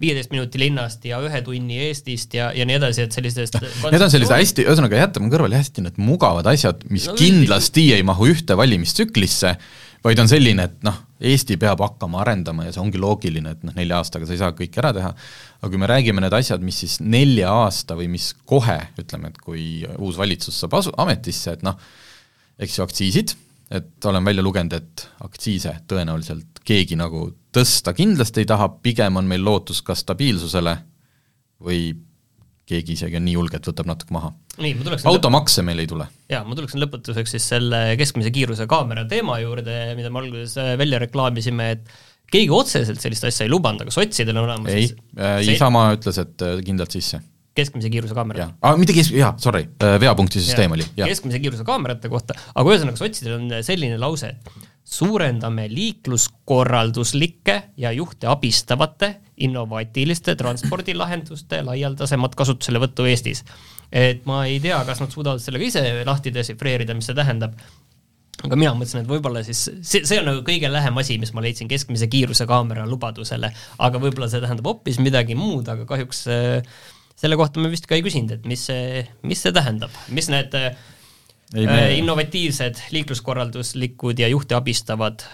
viieteist minuti linnast ja ühe tunni Eestist ja, ja nii edasi, et sellistest [laughs] need on sellised hästi, ühesõnaga jätame kõrvale hästi need mugavad asjad, mis no, kindlasti ei mahu ühte valimistsüklisse, vaid on selline, et noh, Eesti peab hakkama arendama ja see ongi loogiline, et noh, nelja aastaga sa ei saa kõike ära teha, aga kui me räägime need asjad, mis siis nelja aasta või mis kohe, ütleme, et kui uus valitsus saab asu-, ametisse, et noh, eks ju aktsiisid, et olen välja lugenud, et aktsiise tõenäoliselt keegi nagu tõsta kindlasti ei taha, pigem on meil lootus kas stabiilsusele või keegi isegi on nii julge, et võtab natuke maha. automakse meil ei tule. jaa, ma tuleksin lõpetuseks siis selle keskmise kiiruse kaamera teema juurde, mida me alguses äh, välja reklaamisime, et keegi otseselt sellist asja ei lubanud, aga sotsidel on olemas ei siis äh,, Isamaa ütles, et äh, kindlalt sisse. keskmise kiiruse kaamera aa mitte kes-, jaa, sorry, veapunkti süsteem oli, jah. keskmise kiiruse kaamerate kohta, aga ühesõnaga sotsidel on selline lause, et suurendame liikluskorralduslikke ja juhte abistavate innovaatiliste transpordilahenduste laialdasemat kasutuselevõttu Eestis. et ma ei tea, kas nad suudavad selle ka ise lahti desifreerida, mis see tähendab, aga mina mõtlesin, et võib-olla siis see, see on nagu kõige lähem asi, mis ma leidsin keskmise kiiruse kaamera lubadusele, aga võib-olla see tähendab hoopis midagi muud, aga kahjuks äh, selle kohta me vist ka ei küsinud, et mis see, mis see tähendab, mis need äh, ei, me... me, innovatiivsed, liikluskorralduslikud ja juhte abistavad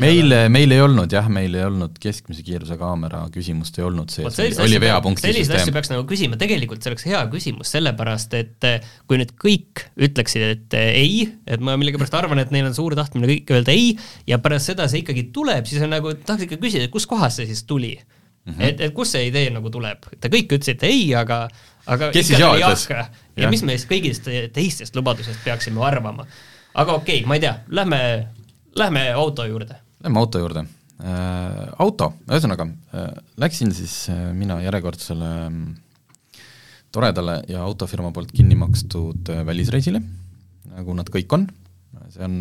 meil, meil ei olnud jah, meil ei olnud keskmise kiiruse kaamera küsimust ei olnud sees, oli veapunkti selliseid asju süsteem. peaks nagu küsima, tegelikult see oleks hea küsimus, sellepärast et eh, kui nüüd kõik ütleksid, et eh, ei, et ma millegipärast arvan, et neil on suur tahtmine kõik öelda ei ja pärast seda see ikkagi tuleb, siis on nagu, tahaks ikka küsida, et kuskohast see siis tuli mm. -hmm. et, et kust see idee nagu tuleb, te kõik ütlesite ei, aga aga Kes siis jaa ütles? ja Jah. mis me siis kõigist teistest lubadusest peaksime arvama. aga okei okay,, ma ei tea, lähme, lähme auto juurde. Lähme auto juurde. Äh,. auto, ühesõnaga äh, läksin siis äh, mina järjekordsele mm, toredale ja autofirma poolt kinni makstud välisreisile, nagu nad kõik on. See on,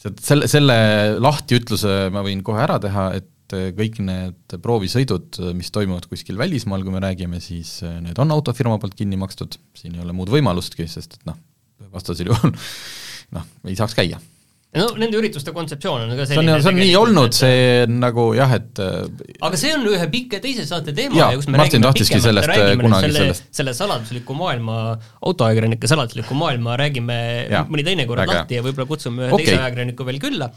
selle, selle lahtiütluse ma võin kohe ära teha, et kõik need proovisõidud, mis toimuvad kuskil välismaal, kui me räägime, siis need on autofirma poolt kinni makstud, siin ei ole muud võimalustki, sest et noh, vastasel juhul [laughs] noh, ei saaks käia no nende ürituste kontseptsioon on ka selline see on, see on nii olnud, see nagu jah, et äh, aga see on ühe pika teise saate teema ja, ja kus me Martin räägime pikemalt, äh, räägime kunagi selle, sellest. selle saladusliku maailma, autoajakirjanike saladusliku maailma räägime ja, mõni teine kord lahti ja võib-olla kutsume ühe okay. teise ajakirjaniku veel külla,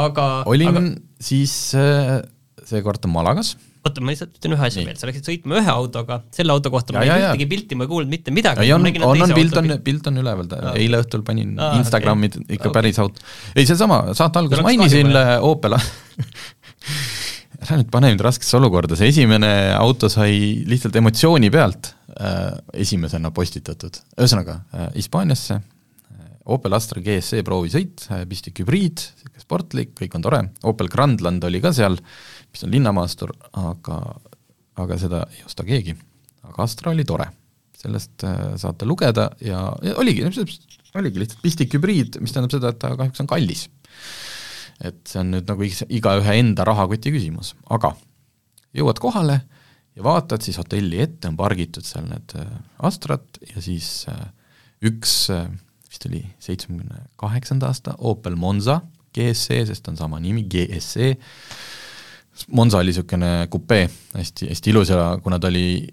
aga olin aga... siis äh, seekord Malagas oota, ma lihtsalt ütlen ühe asja veel, sa läksid sõitma ühe autoga, selle auto kohta ma ei näinud ühtegi pilti, ma ei kuulnud mitte midagi. on, on, on pilt on, pilt on üleval, eile õhtul panin ah, Instagrami okay. ikka päris auto. ei, seesama, saate alguses mainisin Opel [laughs] ära nüüd pane mind raskesse olukorda, see esimene auto sai lihtsalt emotsiooni pealt äh, esimesena postitatud, ühesõnaga äh, Hispaaniasse äh, Opel Astra GSC proovisõit äh,, pistik hübriid, niisugune sportlik, kõik on tore, Opel Grandland oli ka seal. äh,, mis on linnamaastur, aga, aga seda ei osta keegi. aga Astra oli tore, sellest äh, saate lugeda ja, ja oligi, oligi lihtsalt pistik hübriid, mis tähendab seda, et ta kahjuks on kallis. et see on nüüd nagu igaühe enda rahakoti küsimus, aga jõuad kohale ja vaatad siis hotelli ette, on pargitud seal need äh, Astrad ja siis äh, üks vist oli seitsmekümne kaheksanda aasta Opel Monza GSC, sest on sama nimi, GSC, Monza oli niisugune kupee, hästi, hästi ilus ja kuna ta oli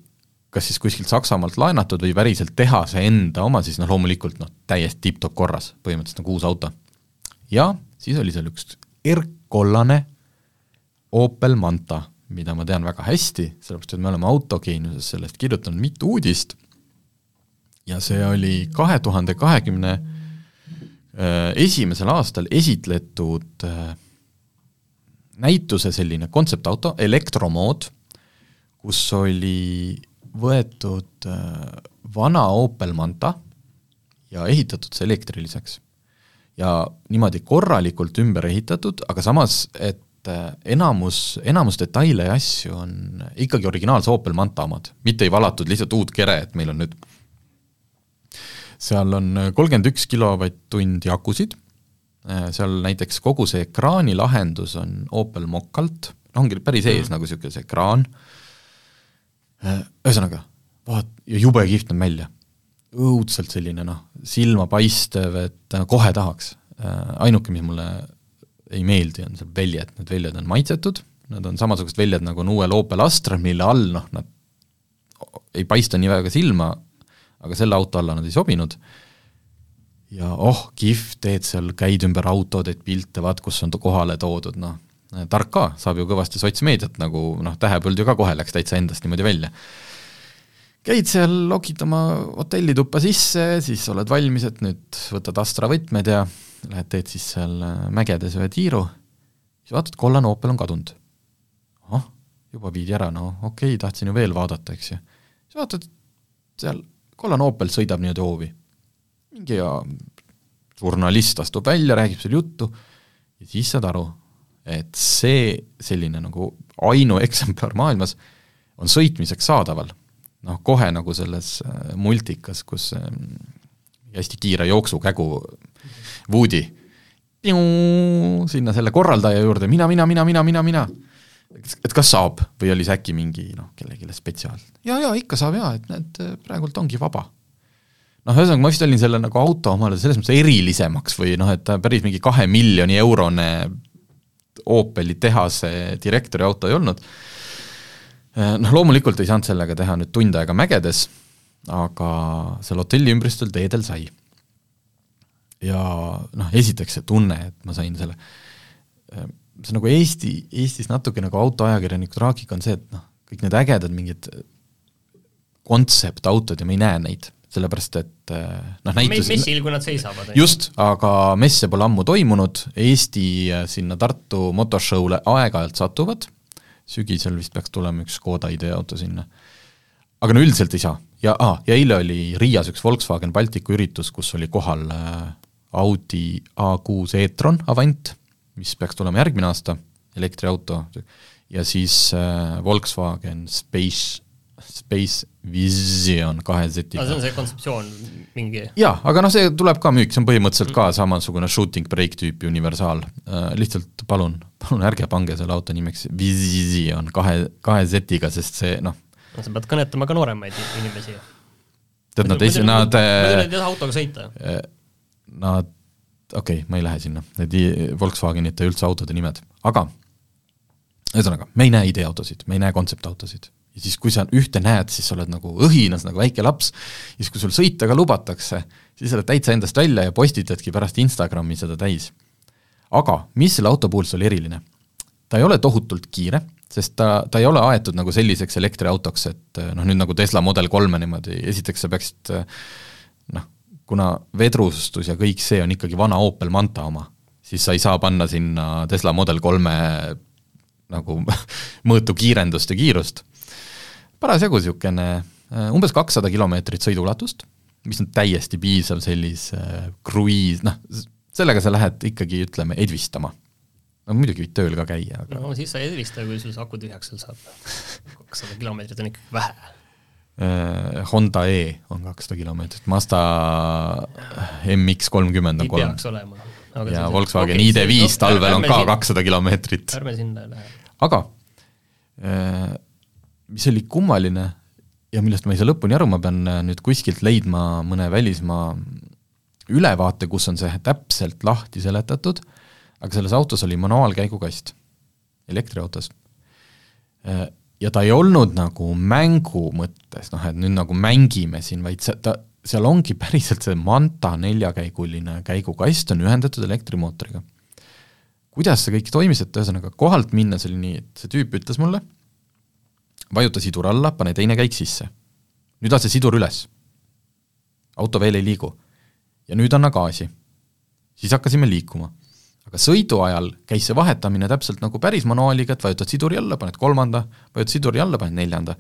kas siis kuskilt Saksamaalt laenatud või päriselt tehase enda oma, siis noh, loomulikult noh, täiesti tipp-topp korras, põhimõtteliselt nagu uus auto. ja siis oli seal üks erkkollane Opel Manta, mida ma tean väga hästi, sellepärast et me oleme autogeeniuses sellest kirjutanud mitu uudist ja see oli kahe tuhande kahekümne äh, esimesel aastal esitletud äh, näituse selline kontseptauto, elektromood, kus oli võetud äh, vana Opel Manta ja ehitatud see elektriliseks. ja niimoodi korralikult ümber ehitatud, aga samas, et äh, enamus, enamus detaile ja asju on ikkagi originaalse Opel Manta omad, mitte ei valatud lihtsalt uut kere, et meil on nüüd seal on kolmkümmend üks kilovatt-tundi akusid Äh, seal näiteks kogu see ekraanilahendus on Opel Mokalt, ongi päris ees mm. nagu niisugune see ekraan, äh, ühesõnaga, vaat-, ja jube kihvt on välja. õudselt selline noh, silmapaistev, et äh, kohe tahaks. ainuke, mis mulle ei meeldi, on see väljed, need väljad on maitsetud, nad on samasugused väljad, nagu on uuel Opel Astra, mille all noh, nad ei paista nii väga silma, aga selle auto alla nad ei sobinud ja oh, kihvt, teed seal, käid ümber auto, teed pilte, vaat kus on ta kohale toodud, noh, tark ka, saab ju kõvasti sotsmeediat nagu noh, tähepõld ju ka kohe läks täitsa endast niimoodi välja. käid seal, lokid oma hotellituppa sisse, siis oled valmis, et nüüd võtad Astra võtmed ja lähed teed siis seal äh, mägedes ühe tiiru, siis vaatad, kollane Opel on kadunud. oh, juba viidi ära, no okei okay,, tahtsin ju veel vaadata, eks ju. siis vaatad, seal kollane Opel sõidab niimoodi hoovi mingi žurnalist astub välja, räägib seal juttu ja siis saad aru, et see selline nagu ainueksemplar maailmas on sõitmiseks saadaval. noh, kohe nagu selles äh, multikas, kus äh, hästi kiire jooksukägu Woody sinna selle korraldaja juurde, mina, mina, mina, mina, mina, mina. et kas saab või oli see äkki mingi noh, kellelegi spetsiaal? jaa, jaa, ikka saab jaa, et näed, praegult ongi vaba noh, ühesõnaga ma vist olin selle nagu auto omale selles mõttes erilisemaks või noh, et päris mingi kahe miljoni eurone Opeli tehase direktori auto ei olnud, noh loomulikult ei saanud sellega teha nüüd tund aega mägedes, aga seal hotelli ümbrustel teedel sai. ja noh, esiteks see tunne, et ma sain selle, see nagu Eesti, Eestis natuke nagu autoajakirjaniku traagika on see, et noh, kõik need ägedad mingid kontseptautod ja me ei näe neid sellepärast et eh, noh, näitus messil, kui nad seisavad. just, aga messe pole ammu toimunud, Eesti eh, sinna Tartu motoshow'le aeg-ajalt satuvad, sügisel vist peaks tulema üks Škoda ideeauto sinna. aga no üldiselt ei saa. ja ah,, ja eile oli Riias üks Volkswagen Balticu üritus, kus oli kohal eh, Audi A6 e-tron Avant, mis peaks tulema järgmine aasta, elektriauto, ja siis Volkswagen Space Space Vision kahe Z-iga aga see on see kontseptsioon mingi jaa, aga noh, see tuleb ka müük, see on põhimõtteliselt ka samasugune shooting break tüüpi universaal uh,. lihtsalt palun, palun ärge pange selle auto nimeks Vision kahe, kahe Z-iga, sest see noh, no sa pead kõnetama ka nooremaid inimesi. tead nad esi-, nad muidu nad ei taha autoga sõita. Nad, okei okay,, ma ei lähe sinna, need Volkswagenite üldse autode nimed, aga ühesõnaga, me ei näe ideeautosid, me ei näe kontseptautosid ja siis, kui sa ühte näed, siis sa oled nagu õhinas nagu väike laps, siis kui sul sõita ka lubatakse, siis oled täitsa endast välja ja postitadki pärast Instagrami seda täis. aga mis selle auto puhul oli eriline? ta ei ole tohutult kiire, sest ta, ta ei ole aetud nagu selliseks elektriautoks, et noh, nüüd nagu Tesla Model kolme niimoodi, esiteks sa peaksid noh, kuna vedrustus ja kõik see on ikkagi vana Opel Manta oma, siis sa ei saa panna sinna Tesla Model kolme nagu [laughs] mõõtu kiirendust ja kiirust parasjagu niisugune äh, umbes kakssada kilomeetrit sõiduulatust, mis on täiesti piisav sellise äh, kruiis, noh, sellega sa lähed ikkagi, ütleme, edvistama. no muidugi võid tööl ka käia, aga no siis sa ei edvista, kui sul see aku tühjaks seal saab. kakssada kilomeetrit on ikkagi vähe uh,. Honda E on kakssada kilomeetrit, Mazda MX kolmkümmend on kolm. peaks olema. ja Volkswagen okay, ID5 okay, talvel on ka kakssada kilomeetrit. ärme sinna lähe. aga uh, mis oli kummaline ja millest ma ei saa lõpuni aru, ma pean äh, nüüd kuskilt leidma mõne välismaa ülevaate, kus on see täpselt lahti seletatud, aga selles autos oli manuaalkäigukast, elektriautos. Äh, ja ta ei olnud nagu mängu mõttes, noh et nüüd nagu mängime siin, vaid see, ta, seal ongi päriselt see Manta neljakäiguline käigukast on ühendatud elektrimootoriga. kuidas see kõik toimis, et ühesõnaga kohalt minnes oli nii, et see tüüp ütles mulle, vajuta sidur alla, pane teine käik sisse. nüüd lase sidur üles. auto veel ei liigu. ja nüüd anna gaasi. siis hakkasime liikuma. aga sõidu ajal käis see vahetamine täpselt nagu päris manuaaliga, et vajutad siduri alla, paned kolmanda, vajutad siduri alla, paned neljanda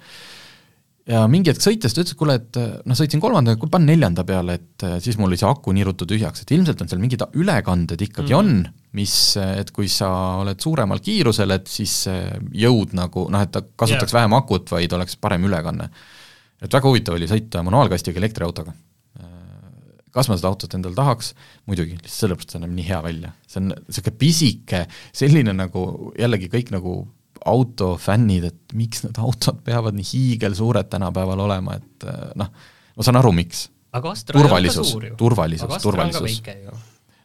ja mingi hetk sõites ta ütles, et kuule, et noh, sõitsin kolmanda, kuule pane neljanda peale, et siis mul oli see aku nirutu tühjaks, et ilmselt on seal mingid ülekanded ikkagi mm. on, mis, et kui sa oled suuremal kiirusel, et siis jõud nagu noh, et ta kasutaks yeah. vähem akut, vaid oleks parem ülekanne. et väga huvitav oli sõita manuaalkastiga elektriautoga. kas ma seda autot endale tahaks, muidugi, lihtsalt sellepärast, see näeb nii hea välja. see on niisugune pisike, selline nagu jällegi kõik nagu autofännid, et miks need autod peavad nii hiigelsuured tänapäeval olema, et noh, ma saan aru, miks. turvalisus, turvalisus, turvalisus.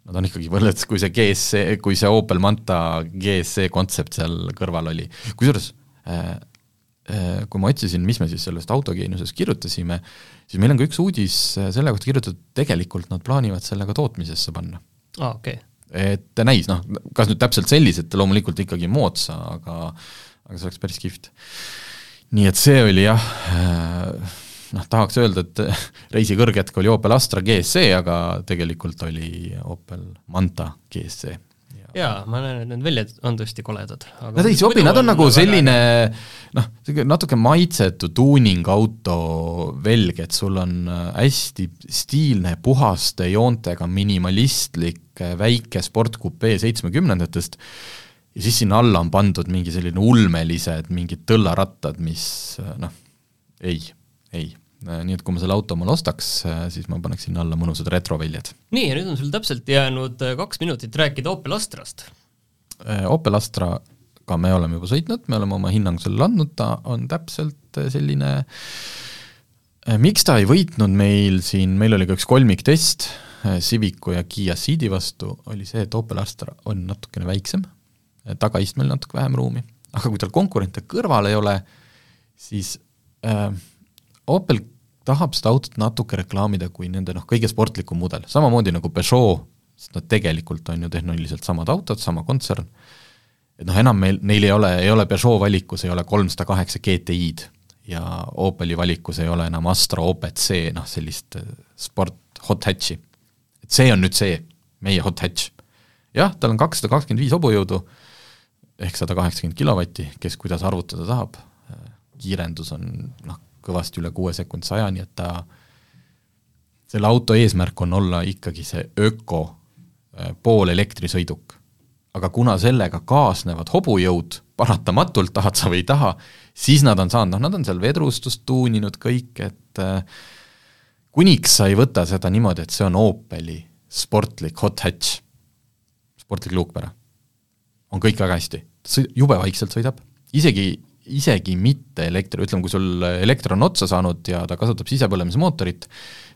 Nad on ikkagi võrreldes, kui see GSC, kui see Opel Manta GSC kontsept seal kõrval oli, kusjuures äh, äh, kui ma otsisin, mis me siis sellest autogeeniusest kirjutasime, siis meil on ka üks uudis selle kohta kirjutatud, tegelikult nad plaanivad selle ka tootmisesse panna. aa ah,, okei okay et näis, noh, kas nüüd täpselt sellised, loomulikult ikkagi moodsa, aga aga see oleks päris kihvt. nii et see oli jah, äh, noh, tahaks öelda, et [laughs] reisi kõrghetk oli Opel Astra GSC, aga tegelikult oli Opel Manta GSC jaa, ma näen, et need väljad on tõesti koledad. Nad ei sobi, nad on nagu selline noh, natuke maitsetu tuuningauto velg, et sul on äh, hästi stiilne, puhaste joontega, minimalistlik, äh, väike sportkupee seitsmekümnendatest, ja siis sinna alla on pandud mingi selline ulmelised mingid tõllarattad, mis äh, noh, ei, ei nii et kui ma selle auto omale ostaks, äh, siis ma paneks sinna alla mõnusad retroväljad. nii, ja nüüd on sul täpselt jäänud äh, kaks minutit rääkida Opel Astrast. Opel Astraga me oleme juba sõitnud, me oleme oma hinnangu sellele andnud, ta on täpselt selline miks ta ei võitnud meil siin, meil oli ka üks kolmiktest Civicu ja Kiia Ceedi vastu, oli see, et Opel Astra on natukene väiksem, tagaistmel natuke vähem ruumi, aga kui tal konkurente kõrval ei ole, siis äh, Opel tahab seda autot natuke reklaamida kui nende noh, kõige sportlikum mudel, samamoodi nagu Peugeot, sest nad tegelikult on ju tehniliselt samad autod, sama kontsern, et noh, enam meil, neil ei ole, ei ole Peugeot valikus, ei ole kolmsada kaheksa GTI-d ja Opeli valikus ei ole enam Astra OPC, noh sellist äh, sport hot hatch'i. et see on nüüd see, meie hot hatch. jah, tal on kakssada kakskümmend viis hobujõudu, ehk sada kaheksakümmend kilovatti, kes kuidas arvutada tahab, äh, kiirendus on noh, kõvasti üle kuue sekund sajani, et ta, selle auto eesmärk on olla ikkagi see öko äh, poolelektrisõiduk. aga kuna sellega kaasnevad hobujõud, paratamatult, tahad sa või ei taha, siis nad on saanud, noh, nad on seal vedrustust tuuninud kõik, et äh, kuniks sa ei võta seda niimoodi, et see on Opeli sportlik hot hatch, sportlik luukpära, on kõik väga hästi, jube vaikselt sõidab, isegi, isegi mitte elektri, ütleme, kui sul elekter on otsa saanud ja ta kasutab sisepõlemismootorit,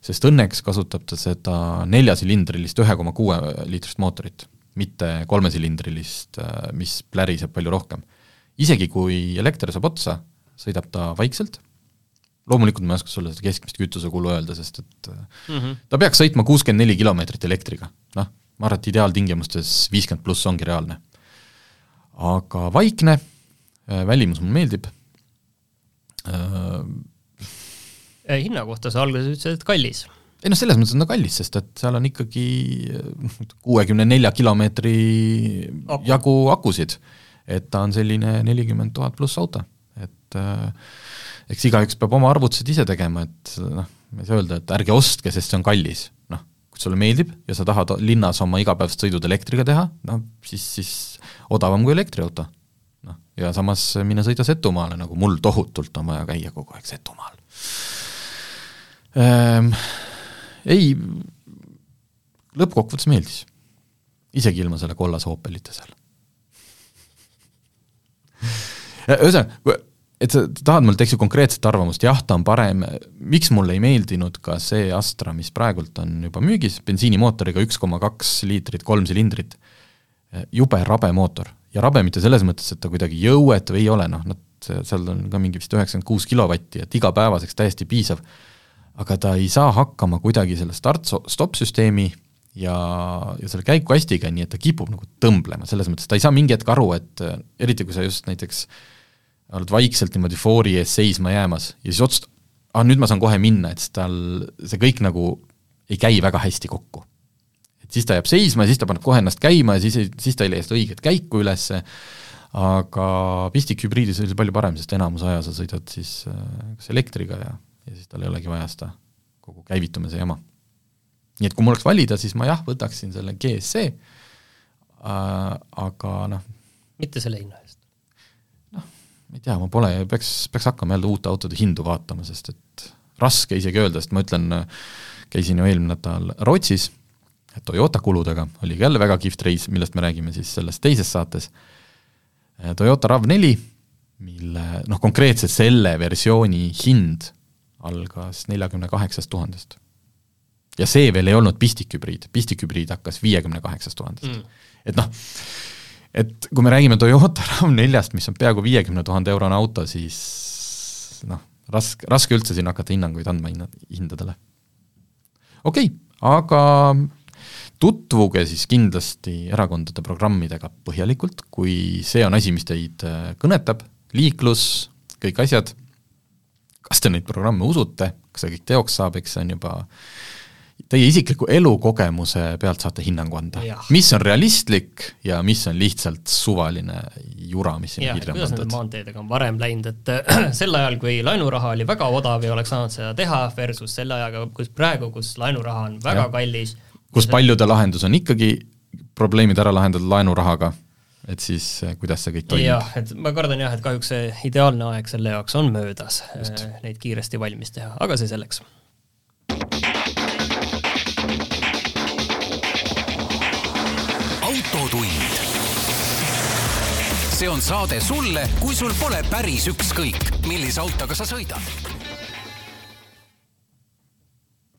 sest õnneks kasutab ta seda neljasilindrilist ühe koma kuue liitrist mootorit, mitte kolmesilindrilist, mis pläriseb palju rohkem. isegi kui elekter saab otsa, sõidab ta vaikselt, loomulikult ma ei oska sulle seda keskmist kütusekulu öelda, sest et mm -hmm. ta peaks sõitma kuuskümmend neli kilomeetrit elektriga, noh, ma arvan, et ideaaltingimustes viiskümmend pluss ongi reaalne. aga vaikne, välimus mulle meeldib äh,, hinna kohta sa alguses ütlesid, et kallis ei noh, selles mõttes on ta kallis, sest et seal on ikkagi kuuekümne nelja kilomeetri Aku. jagu akusid. et ta on selline nelikümmend tuhat pluss auto, et äh, eks igaüks peab oma arvutused ise tegema, et noh, ma ei saa öelda, et ärge ostke, sest see on kallis, noh, kui sulle meeldib ja sa tahad linnas oma igapäevased sõidud elektriga teha, noh siis, siis odavam kui elektriauto. Ja samas mine sõida Setumaale, nagu mul tohutult on vaja käia kogu aeg Setumaal ehm, ei, lõppkokkuvõttes meeldis. isegi ilma selle kollase Opelita seal. ühesõnaga, et sa tahad mult, eks ju, konkreetset arvamust, jah, ta on parem, miks mulle ei meeldinud ka see Astra, mis praegult on juba müügis, bensiinimootoriga üks koma kaks liitrit, kolm silindrit, jube rabe mootor. Ja rabe mitte selles mõttes, et ta kuidagi jõuetu ei ole, noh, nad, seal on ka mingi vist üheksakümmend kuus kilovatti, et igapäevaseks täiesti piisav aga ta ei saa hakkama kuidagi selle start-stop-süsteemi ja, ja selle käikukastiga, nii et ta kipub nagu tõmblema, selles mõttes ta ei saa mingi hetk aru, et eriti kui sa just näiteks oled vaikselt niimoodi foori ees seisma jäämas ja siis otsustad, ah nüüd ma saan kohe minna, et siis tal see kõik nagu ei käi väga hästi kokku. Siis ta jääb seisma siis ta paneb kohe ennast käima ja siis, siis ta ei leia seda õiget käiku üles, aga pistikhübriidis oli see palju parem, sest enamus aja sa sõidad siis äh, kas elektriga ja ja siis tal ei olegi vaja seda kogu käivitumise jama. nii et kui mul oleks valida, siis ma jah, võtaksin selle GSC äh,, aga noh mitte selle hinna eest? noh, ma ei tea, ma pole, peaks, peaks hakkama jälle uute autode hindu vaatama, sest et raske isegi öelda, sest ma ütlen, käisin ju eelmine nädal Rootsis, Toyota kuludega, oli jälle väga kihvt reis, millest me räägime siis selles teises saates, Toyota RAV4, mille noh, konkreetselt selle versiooni hind algas neljakümne kaheksast tuhandest. ja see veel ei olnud pistikhübriid, pistikhübriid hakkas viiekümne kaheksast tuhandest. Mm.. et noh, et kui me räägime Toyota [laughs] RAV4-st, mis on peaaegu viiekümne tuhande eurone auto, siis noh, raske, raske üldse siin hakata hinnanguid andma hinna, hindadele. okei okay,, aga tutvuge siis kindlasti erakondade programmidega põhjalikult, kui see on asi, mis teid äh, kõnetab, liiklus, kõik asjad, kas te neid programme usute, kas see kõik teoks saab, eks see on juba teie isikliku elukogemuse pealt saate hinnangu anda. mis on realistlik ja mis on lihtsalt suvaline jura, mis sinna kirja on pandud. maanteedega on varem läinud, et [clears throat] sel ajal, kui laenuraha oli väga odav ja oleks saanud seda teha, versus selle ajaga, kus praegu, kus laenuraha on väga ja. kallis. Kus paljude lahendus on ikkagi probleemid ära lahendada laenurahaga et siis eh, kuidas see kõik toimub? jah, et ma kardan jah, et kahjuks see ideaalne aeg selle jaoks on möödas, eh, neid kiiresti valmis teha, aga see selleks. autotund. see on saade sulle, kui sul pole päris ükskõik, millise autoga sa sõidad